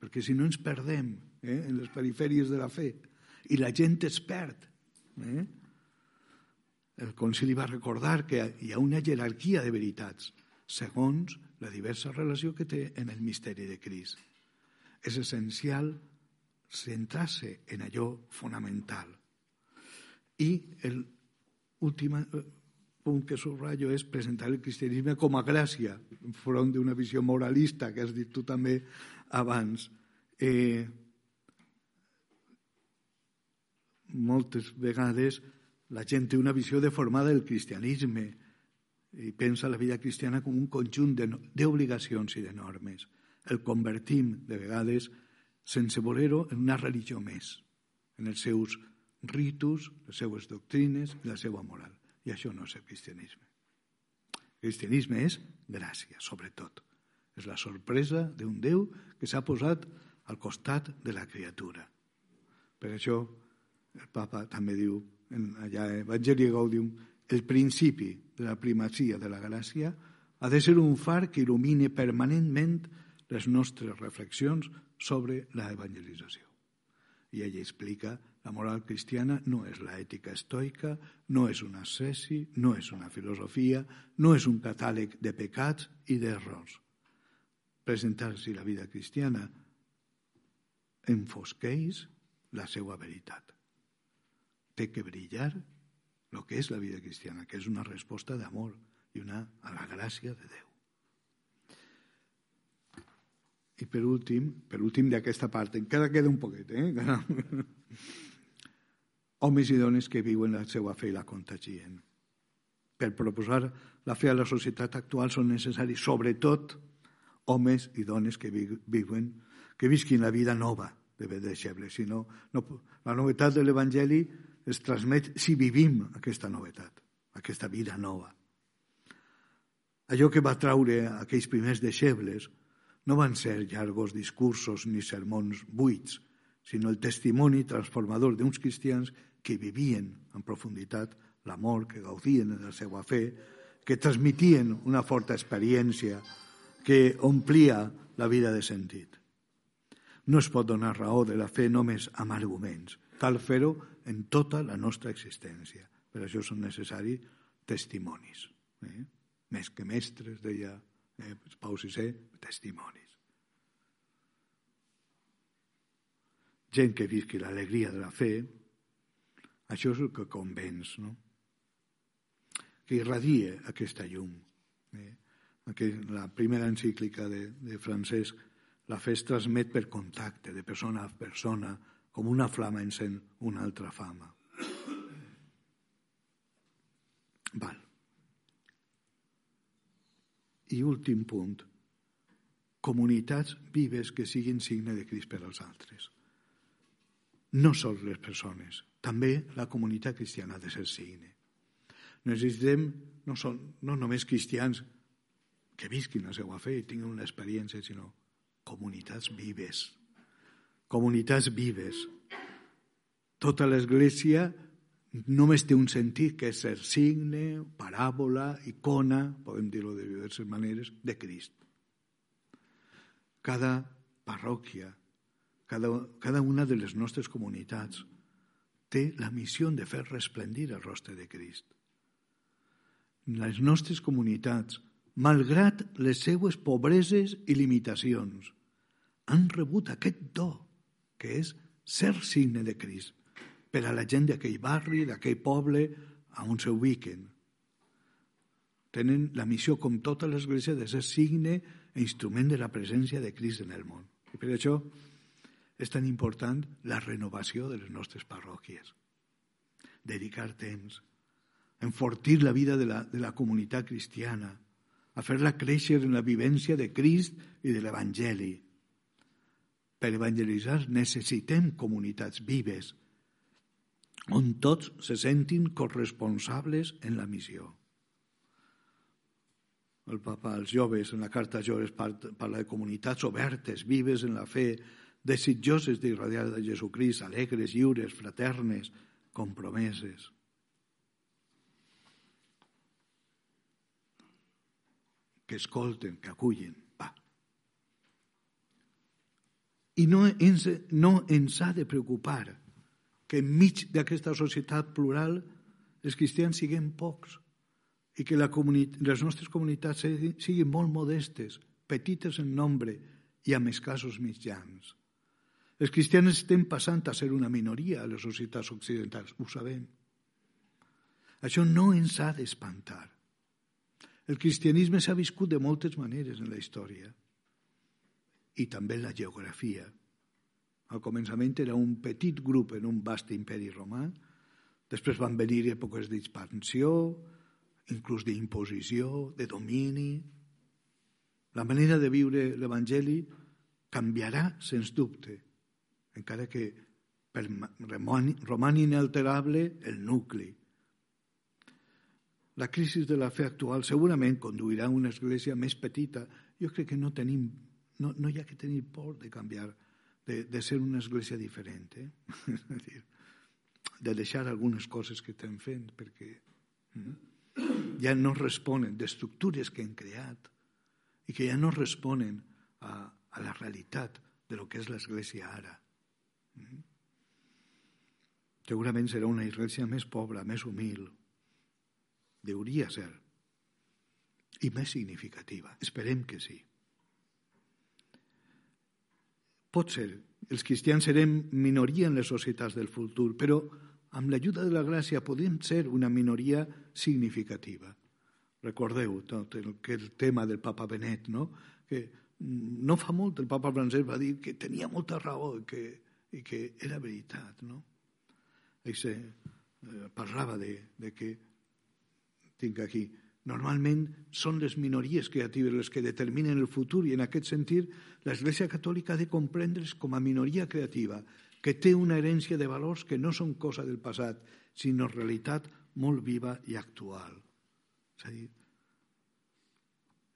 perquè si no ens perdem eh, en les perifèries de la fe i la gent es perd. Eh? El concili va recordar que hi ha una jerarquia de veritats segons la diversa relació que té en el misteri de Crist. És essencial centrar-se en allò fonamental. I l'últim eh, punt que subratllo és presentar el cristianisme com a gràcia, enfront d'una visió moralista que has dit tu també abans. Eh, moltes vegades la gent té una visió deformada del cristianisme i pensa la vida cristiana com un conjunt d'obligacions i de normes. El convertim, de vegades, sense voler-ho, en una religió més, en els seus ritus, les seues doctrines i la seva moral. I això no és el cristianisme. El cristianisme és gràcia, sobretot. És la sorpresa d'un Déu que s'ha posat al costat de la criatura. Per això el papa també diu en allà Evangelii Gaudium el principi de la primacia de la gràcia ha de ser un far que il·lumine permanentment les nostres reflexions sobre la evangelització. I ell explica la moral cristiana no és la ètica estoica, no és una ascesi, no és una filosofia, no és un catàleg de pecats i d'errors. Presentar-se la vida cristiana enfosqueix la seva veritat. Té que brillar el que és la vida cristiana, que és una resposta d'amor i una a la gràcia de Déu. I per últim, per últim d'aquesta part, encara queda un poquet, eh? Homes i dones que viuen la seva fe i la contagien. Per proposar la fe a la societat actual són necessaris, sobretot, homes i dones que viuen, que visquin la vida nova de deixebles. Si no, no, la novetat de l'Evangeli es transmet si vivim aquesta novetat, aquesta vida nova. Allò que va traure aquells primers deixebles no van ser llargos discursos ni sermons buits, sinó el testimoni transformador d'uns cristians que vivien en profunditat l'amor, que gaudien de la seva fe, que transmitien una forta experiència que omplia la vida de sentit. No es pot donar raó de la fe només amb arguments. Cal fer-ho en tota la nostra existència. Per això són necessaris testimonis. Eh? Més que mestres, deia eh, Pau VI, testimonis. Gent que visqui l'alegria de la fe, això és el que convenç, no? que irradie aquesta llum. Eh? La primera encíclica de, de Francesc, la fe es transmet per contacte, de persona a persona, com una flama encén una altra fama. Val. I últim punt. Comunitats vives que siguin signe de Crist per als altres. No sols les persones, també la comunitat cristiana ha de ser signe. Necessitem no, són, no només cristians que visquin la seva fe i tinguin una experiència, sinó comunitats vives, comunitats vives. Tota l'Església només té un sentit que és ser signe, paràbola, icona, podem dir-ho de diverses maneres, de Crist. Cada parròquia, cada, cada una de les nostres comunitats té la missió de fer resplendir el rostre de Crist. Les nostres comunitats, malgrat les seues pobreses i limitacions, han rebut aquest do que és ser signe de Crist per a la gent d'aquell barri, d'aquell poble, a on s'ubiquen. Tenen la missió, com tota l'Església, de ser signe e instrument de la presència de Crist en el món. I per això és tan important la renovació de les nostres parròquies. Dedicar temps, enfortir la vida de la, de la comunitat cristiana, a fer-la créixer en la vivència de Crist i de l'Evangeli, per evangelitzar necessitem comunitats vives on tots se sentin corresponsables en la missió. El papa als joves, en la carta als joves, parla de comunitats obertes, vives en la fe, desitjoses d'irradiar de Jesucrist, alegres, lliures, fraternes, compromeses. Que escolten, que acullen. Va. I no ens, no ens ha de preocupar que enmig d'aquesta societat plural els cristians siguem pocs i que la les nostres comunitats siguin molt modestes, petites en nombre i amb escassos mitjans. Els cristians estem passant a ser una minoria a les societats occidentals, ho sabem. Això no ens ha d'espantar. El cristianisme s'ha viscut de moltes maneres en la història i també en la geografia. Al començament era un petit grup en un vast imperi romà, després van venir èpoques d'expansió, inclús d'imposició, de domini. La manera de viure l'Evangeli canviarà, sens dubte, encara que romani inalterable el nucli. La crisi de la fe actual segurament conduirà a una església més petita. Jo crec que no, tenim, no, no hi ha que tenir por de canviar, de, de ser una església diferent. Eh? (laughs) dir, de deixar algunes coses que estem fent, perquè mm, ja no responen d'estructures que hem creat i que ja no responen a, a la realitat de lo que és l'església ara. Segurament serà una església més pobra, més humil. Deuria ser. I més significativa. Esperem que sí. Pot ser. Els cristians serem minoria en les societats del futur, però amb l'ajuda de la gràcia podem ser una minoria significativa. Recordeu tot el, que el tema del papa Benet, no? que no fa molt el papa francès va dir que tenia molta raó, que i que era veritat, no? Eixe, eh, parlava de, de que, tinc aquí, normalment són les minories creatives les que determinen el futur i en aquest sentit l'Església Catòlica ha de comprendre's com a minoria creativa que té una herència de valors que no són cosa del passat, sinó realitat molt viva i actual. És a dir,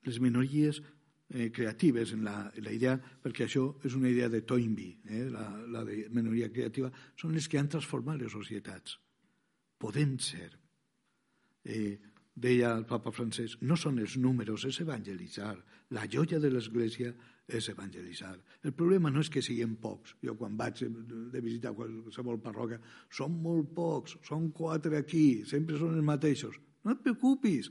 les minories eh, creatives en la, en la idea, perquè això és una idea de Toynbee, eh, la, la de minoria creativa, són les que han transformat les societats. Podem ser. Eh, deia el papa francès, no són els números, és evangelitzar. La joia de l'Església és evangelitzar. El problema no és que siguem pocs. Jo quan vaig de visitar qualsevol parròquia, són molt pocs, són quatre aquí, sempre són els mateixos. No et preocupis,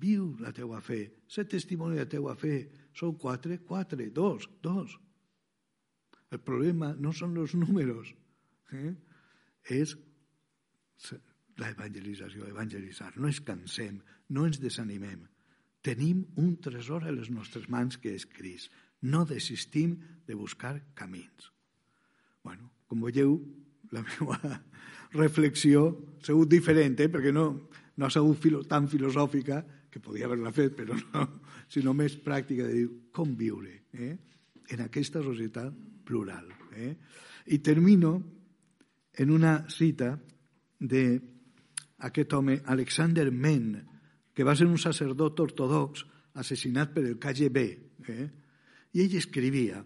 viu la teua fe, sé testimoni de la teua fe, són quatre, quatre, dos, dos. El problema no són els números, eh? és la evangelització, evangelitzar. No ens cansem, no ens desanimem. Tenim un tresor a les nostres mans que és Crist. No desistim de buscar camins. bueno, com veieu, la (laughs) meva reflexió ha sigut diferent, eh? perquè no, no ha sigut filo, tan filosòfica, que podia haver-la fet, però (laughs) no, sinó més pràctica de dir com viure eh? en aquesta societat plural. Eh? I termino en una cita d'aquest home, Alexander Men, que va ser un sacerdot ortodox assassinat per el KGB. Eh? I ell escrivia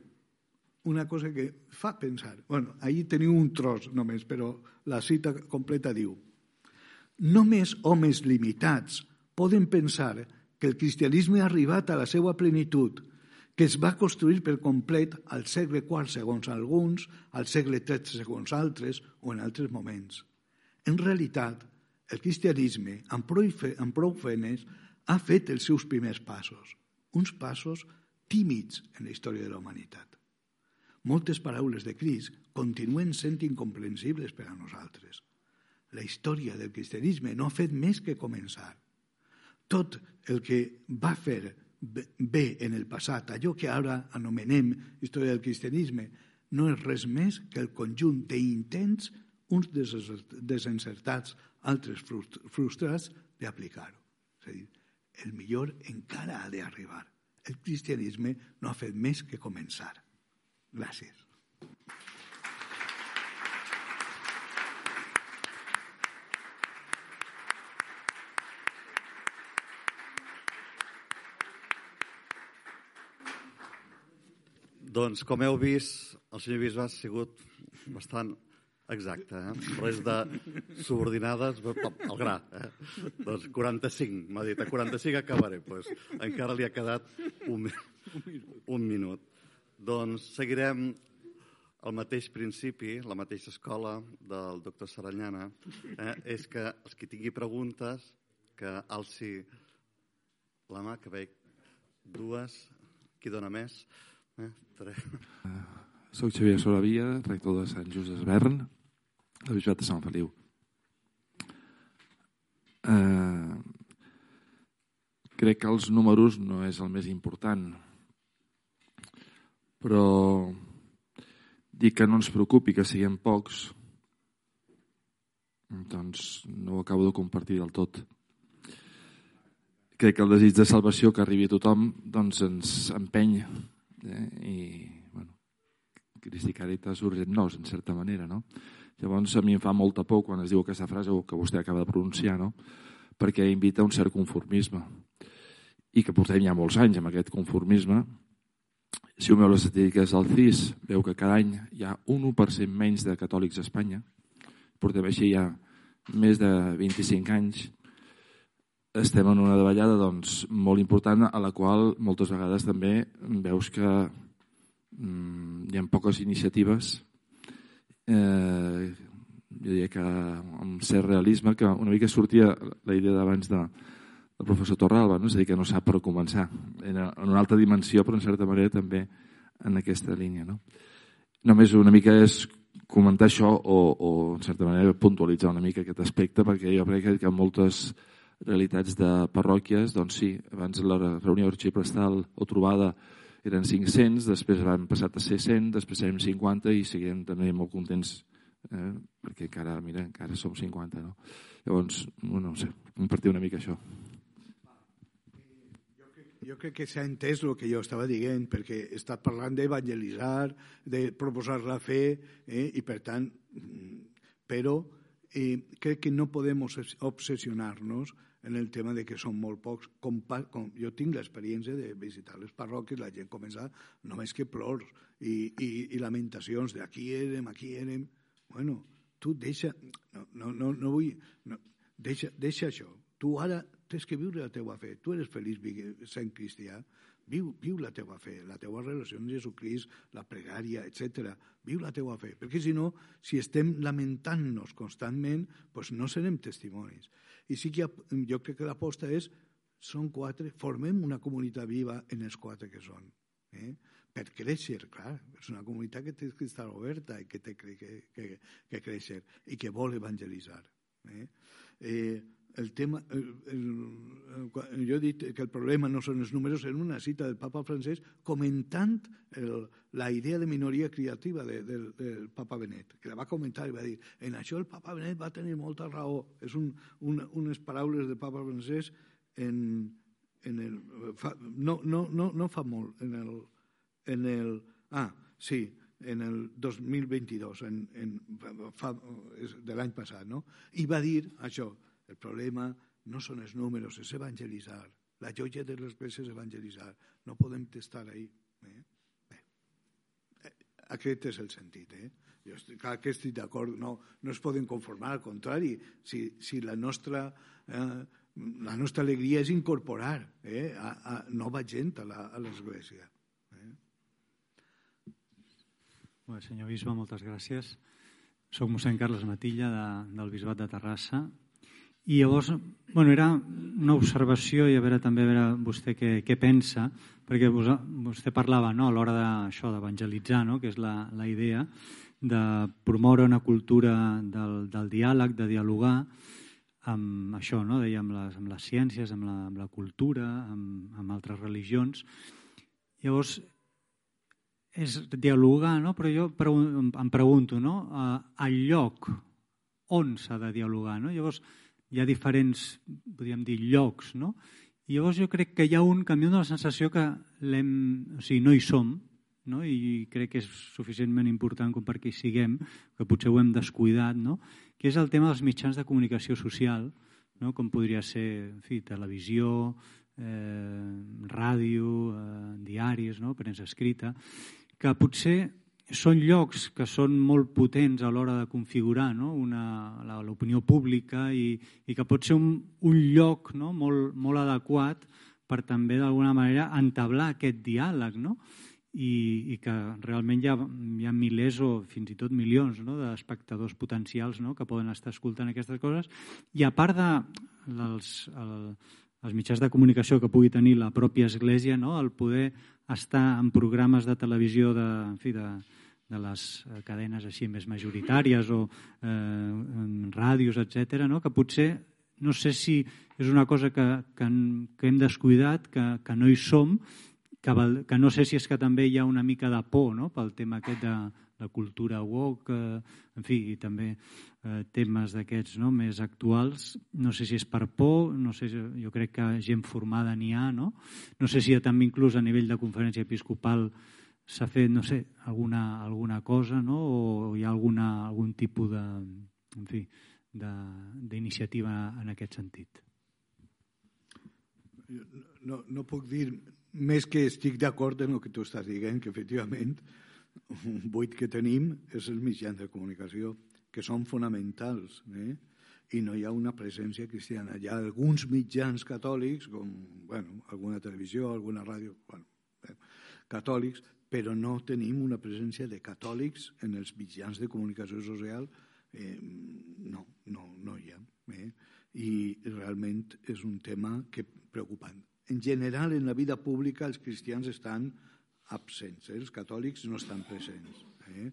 una cosa que fa pensar. bueno, ahir teniu un tros només, però la cita completa diu Només homes limitats poden pensar que el cristianisme ha arribat a la seva plenitud, que es va construir per complet al segle IV segons alguns, al segle III segons altres o en altres moments. En realitat, el cristianisme, amb prou, amb prou feines, ha fet els seus primers passos, uns passos tímids en la història de la humanitat. Moltes paraules de Crist continuen sent incomprensibles per a nosaltres. La història del cristianisme no ha fet més que començar tot el que va fer bé en el passat, allò que ara anomenem història del cristianisme, no és res més que el conjunt d'intents, uns desencertats, altres frustrats d'aplicar-ho. És a dir, el millor encara ha d'arribar. El cristianisme no ha fet més que començar. Gràcies. Doncs, com heu vist, el senyor bisbe ha sigut bastant exacte, eh? res de subordinades al gra. Eh? Doncs 45, m'ha dit, a 45 acabaré. Pues, encara li ha quedat un, un minut. Doncs seguirem el mateix principi, la mateixa escola del doctor Saranyana, eh? és que els qui tingui preguntes, que alci la mà, que veig dues, qui dona més? Eh? Tres. Uh, soc Xavier Solavia, rector de Sant Just d'Esvern, de Bisbat de Sant Feliu. Uh, crec que els números no és el més important, però dir que no ens preocupi que siguem pocs, doncs no ho acabo de compartir del tot. Crec que el desig de salvació que arribi a tothom doncs ens empeny eh? i bueno, Cristi Caritas urgent nos, en certa manera, no? Llavors a mi em fa molta por quan es diu aquesta frase que vostè acaba de pronunciar, no? perquè invita a un cert conformisme i que portem ja molts anys amb aquest conformisme. Si ho veu les estadístiques del CIS, veu que cada any hi ha un 1% menys de catòlics a Espanya. Portem així ja més de 25 anys. Estem en una davallada doncs, molt important a la qual moltes vegades també veus que mm, hi ha poques iniciatives eh, jo diria que amb cert realisme, que una mica sortia la idea d'abans de, del professor Torralba, no? és a dir, que no sap per començar, en, en una altra dimensió, però en certa manera també en aquesta línia. No? Només una mica és comentar això o, o en certa manera puntualitzar una mica aquest aspecte, perquè jo crec que moltes realitats de parròquies, doncs sí, abans la reunió arxiprestal o trobada eren 500, després van passar a ser 100, després serem 50 i seguirem també molt contents eh? perquè encara, mira, encara som 50, no? Llavors, no, no sé, compartir una mica això. Jo crec que s'ha entès el que jo estava dient, perquè he estat parlant d'evangelitzar, de proposar la fe, eh? i per tant, però eh, crec que no podem obsessionar-nos en el tema de que són molt pocs. Com, com, jo tinc l'experiència de visitar les parròquies, la gent comença només que plors i, i, i lamentacions de aquí érem, aquí érem. Bueno, tu deixa... No, no, no, no vull... No, deixa, deixa això. Tu ara tens que viure la teua fe. Tu eres feliç sent cristià. Viu, viu la teua fe, la teua relació amb Jesucrist, la pregària, etc. Viu la teua fe, perquè si no, si estem lamentant-nos constantment, doncs no serem testimonis. I sí que jo crec que l'aposta és, són quatre, formem una comunitat viva en els quatre que són. Eh? Per créixer, clar, és una comunitat que té que estar oberta i que té que, que, que, que créixer i que vol evangelitzar. Eh? Eh, el tema, el, el, jo he dit que el problema no són els números, en una cita del papa francès comentant el, la idea de minoria creativa de, de, del papa Benet, que la va comentar i va dir en això el papa Benet va tenir molta raó. És un, un, unes paraules del papa francès en, en el, fa, no, no, no, no fa molt, en el, en el, ah, sí, en el 2022, en, en, fa, de l'any passat, no? I va dir això, el problema no són els números, és evangelitzar. La joia de l'església és evangelitzar. No podem estar ahí. Eh? Bé. Eh, aquest és el sentit. Eh? Jo estic, clar que estic d'acord, no, no es poden conformar, al contrari, si, si la, nostra, eh, la nostra alegria és incorporar eh, a, a nova gent a l'església. Eh? Bé, senyor bisbe, moltes gràcies. Soc mossèn Carles Matilla de, del Bisbat de Terrassa i llavors, bueno, era una observació i a veure també a veure vostè què, què pensa, perquè vos, vostè parlava no, a l'hora d'això d'evangelitzar, no, que és la, la idea de promoure una cultura del, del diàleg, de dialogar amb això, no, deia, amb les, amb les ciències, amb la, amb la cultura, amb, amb altres religions. Llavors, és dialogar, no? però jo em pregunto, no? el lloc on s'ha de dialogar. No? Llavors, hi ha diferents, podríem dir, llocs, no? I llavors jo crec que hi ha un que a mi la sensació que o sigui, no hi som, no? i crec que és suficientment important com perquè hi siguem, que potser ho hem descuidat, no? que és el tema dels mitjans de comunicació social, no? com podria ser en fi, televisió, eh, ràdio, eh, diaris, no? premsa escrita, que potser són llocs que són molt potents a l'hora de configurar no? l'opinió pública i, i que pot ser un, un lloc no? molt, molt adequat per també d'alguna manera entablar aquest diàleg no? I, i que realment hi ha, hi ha milers o fins i tot milions no? d'espectadors potencials no? que poden estar escoltant aquestes coses i a part de els, el, els mitjans de comunicació que pugui tenir la pròpia església, no? el poder estar en programes de televisió de, en fi, de, de les eh, cadenes així més majoritàries o eh, en ràdios, etc, no? que potser no sé si és una cosa que, que, que hem descuidat, que, que no hi som, que, val, que no sé si és que també hi ha una mica de por no? pel tema aquest de la cultura woke, eh, en fi, i també eh, temes d'aquests no? més actuals. No sé si és per por, no sé, jo crec que gent formada n'hi ha, no? No sé si també inclús a nivell de conferència episcopal s'ha fet, no sé, alguna, alguna cosa, no? o hi ha alguna, algun tipus de, en fi, d'iniciativa en aquest sentit. No, no puc dir més que estic d'acord en el que tu estàs dient, que efectivament un buit que tenim és els mitjans de comunicació, que són fonamentals, eh? i no hi ha una presència cristiana. Hi ha alguns mitjans catòlics, com bueno, alguna televisió, alguna ràdio, bueno, eh, catòlics, però no tenim una presència de catòlics en els mitjans de comunicació social. Eh, no, no, no hi ha. Eh? I realment és un tema que preocupant. En general, en la vida pública, els cristians estan absents, eh? els catòlics no estan presents, eh?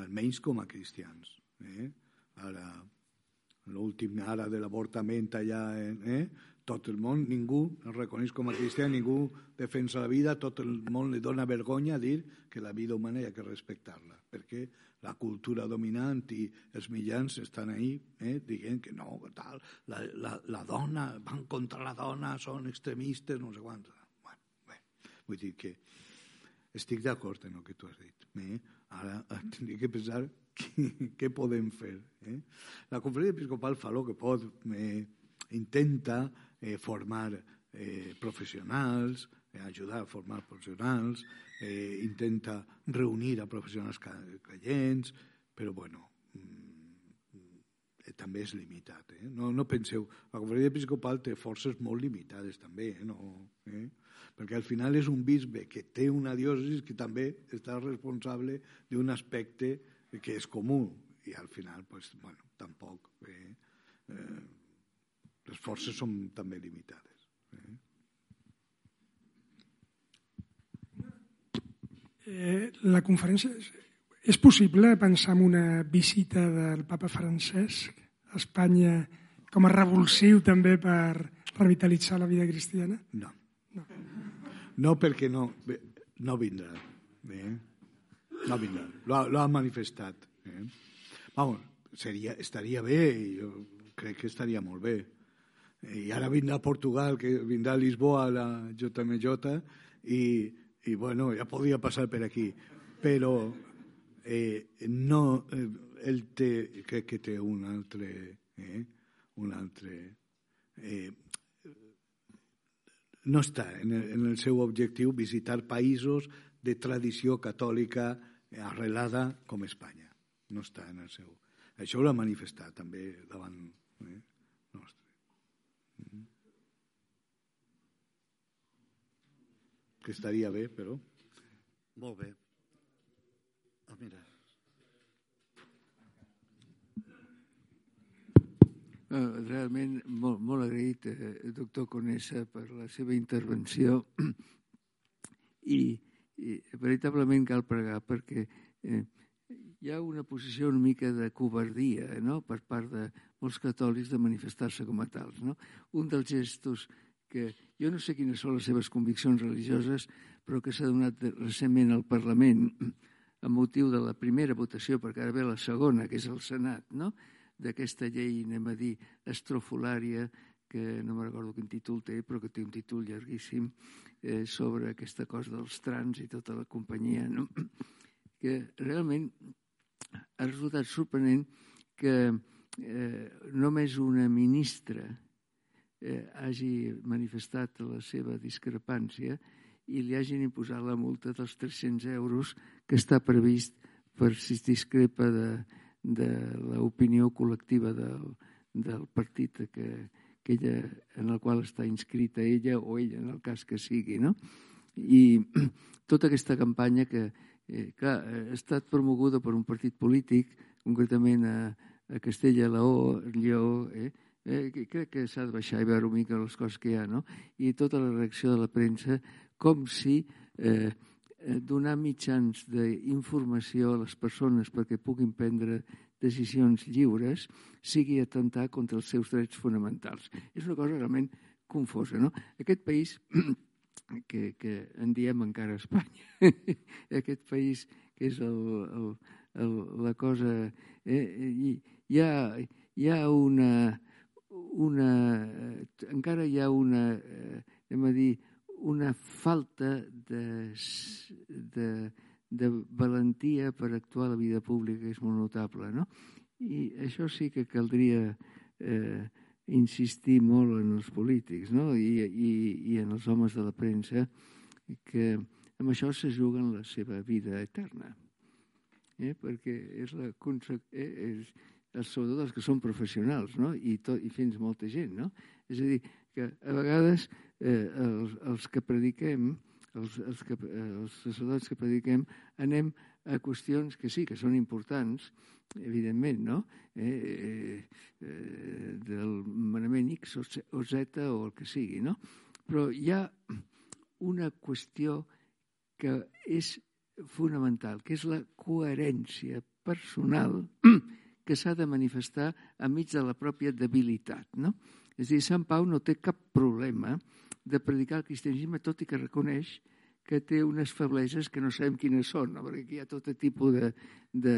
almenys com a cristians. Eh? Ara, l'últim ara de l'avortament allà, eh? Tot el món, ningú el reconeix com a cristià, ningú defensa la vida, tot el món li dona vergonya dir que la vida humana hi ha que respectar-la, perquè la cultura dominant i els mitjans estan ahí eh, dient que no, tal, la, la, la dona, van contra la dona, són extremistes, no sé quant. Bueno, bé, vull dir que estic d'acord en el que tu has dit. Eh? Ara (laughs) tindria que pensar què podem fer. Eh? La conferència episcopal fa el que pot, eh, intenta eh, formar eh, professionals, eh, ajudar a formar professionals, eh, intenta reunir a professionals creients, però bueno, mm, eh, també és limitat. Eh? No, no penseu, la conferència episcopal té forces molt limitades també, eh? No, eh? perquè al final és un bisbe que té una diòcesi que també està responsable d'un aspecte que és comú i al final, pues, bueno, tampoc. Eh? Eh, les forces són també limitades. Eh? Eh, la conferència... És possible pensar en una visita del papa Francesc a Espanya com a revulsiu també per revitalitzar la vida cristiana? No. No, no perquè no, no vindrà. Eh? No vindrà. Lo ha, manifestat. Eh? Vamos, seria, estaria bé, jo crec que estaria molt bé i ara vindrà a Portugal, que vindrà a Lisboa la JMJ, i, i bueno, ja podria passar per aquí. Però eh, no, eh, ell té, crec que té un altre, eh, un altre eh, no està en el, en el seu objectiu visitar països de tradició catòlica arrelada com Espanya. No està en el seu... Això ho ha manifestat també davant eh. Que estaria bé, però... Molt bé. Ah, mira. Realment molt, molt agraït, eh, doctor Conessa, per la seva intervenció (clears throat) i, i veritablement cal pregar perquè eh, hi ha una posició una mica de covardia no? per part de molts catòlics de manifestar-se com a tals. No? Un dels gestos que jo no sé quines són les seves conviccions religioses, però que s'ha donat recentment al Parlament amb motiu de la primera votació, perquè ara ve la segona, que és el Senat, no? d'aquesta llei, anem a dir, estrofolària, que no me recordo quin títol té, però que té un títol llarguíssim, eh, sobre aquesta cosa dels trans i tota la companyia, no? que realment ha resultat sorprenent que eh, només una ministra eh, hagi manifestat la seva discrepància i li hagin imposat la multa dels 300 euros que està previst per si es discrepa de, de l'opinió col·lectiva del, del partit que, que ella, en el qual està inscrita ella o ella, en el cas que sigui. No? I (clears throat) tota aquesta campanya que, eh, clar, ha estat promoguda per un partit polític, concretament a, a Castella, Laó, Lleó, eh? Eh, crec que s'ha de baixar i veure una mica les coses que hi ha, no? I tota la reacció de la premsa com si eh, eh donar mitjans d'informació a les persones perquè puguin prendre decisions lliures sigui atentar contra els seus drets fonamentals. És una cosa realment confosa, no? Aquest país (clears throat) que, que en diem encara Espanya, (laughs) aquest país que és el, el, el, la cosa... Eh, hi, ha, hi ha una, una... encara hi ha una, eh, anem a dir, una falta de, de, de valentia per actuar a la vida pública que és molt notable, no? I això sí que caldria eh, insistir molt en els polítics no? I, i, i en els homes de la premsa que amb això se juguen la seva vida eterna. Eh? Perquè és la eh? és, els, sobretot els que són professionals no? I, tot, i fins molta gent. No? És a dir, que a vegades eh, els, els que prediquem, els, els, que, els sacerdots que prediquem, anem a qüestions que sí, que són importants, evidentment, no? Eh, eh, eh, del manament X o, Z o el que sigui, no? Però hi ha una qüestió que és fonamental, que és la coherència personal (clears throat) que s'ha de manifestar enmig de la pròpia debilitat, no? És a dir, Sant Pau no té cap problema de predicar el cristianisme, tot i que reconeix que té unes febleses que no sabem quines són, no? perquè aquí hi ha tot tipus de, de,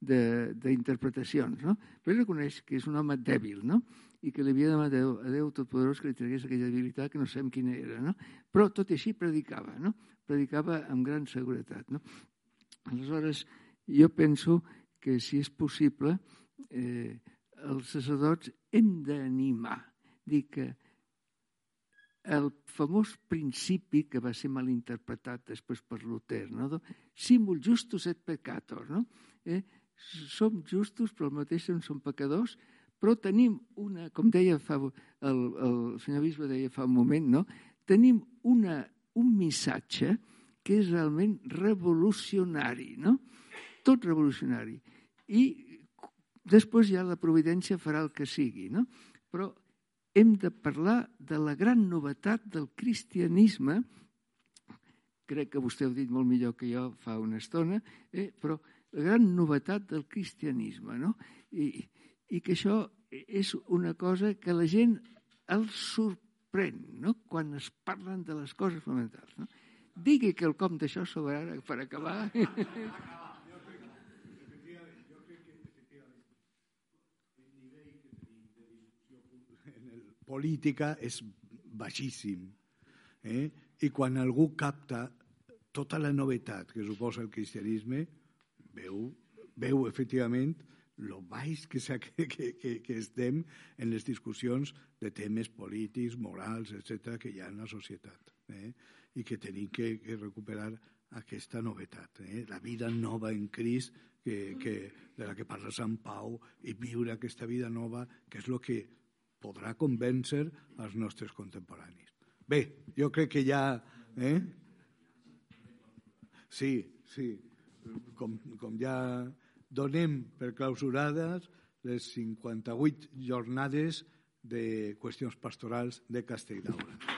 d'interpretacions, no? Però ell reconeix que és un home dèbil, no? I que li havia demanat a Déu, a Déu Totpoderós que li tragués aquella debilitat que no sabem quina era, no? Però tot i així predicava, no? Predicava amb gran seguretat, no? Aleshores, jo penso que si és possible, eh, els sacerdots hem d'animar, dir que el famós principi que va ser mal interpretat després per Luther, no? Simul justus et peccator, no? Eh? Som justos, però al mateix temps som pecadors, però tenim una, com deia fa, el, el senyor Bisbe deia fa un moment, no? tenim una, un missatge que és realment revolucionari, no? tot revolucionari. I després ja la providència farà el que sigui, no? però hem de parlar de la gran novetat del cristianisme, crec que vostè ho ha dit molt millor que jo fa una estona, eh? però la gran novetat del cristianisme, no? I, i que això és una cosa que la gent els sorprèn, no? Quan es parlen de les coses fonamentals, no? Digui que el com d'això sobre ara, per acabar... política és baixíssim. Eh? I quan algú capta tota la novetat que suposa el cristianisme, veu, veu efectivament lo baix que, que, que, que estem en les discussions de temes polítics, morals, etc que hi ha en la societat. Eh? I que tenim que, que recuperar aquesta novetat, eh? la vida nova en Crist que, que, de la que parla Sant Pau i viure aquesta vida nova, que és el que podrà convèncer els nostres contemporanis. Bé, jo crec que ja... Eh? Sí, sí com, com ja donem per clausurades les 58 jornades de qüestions pastorals de Castelldaura.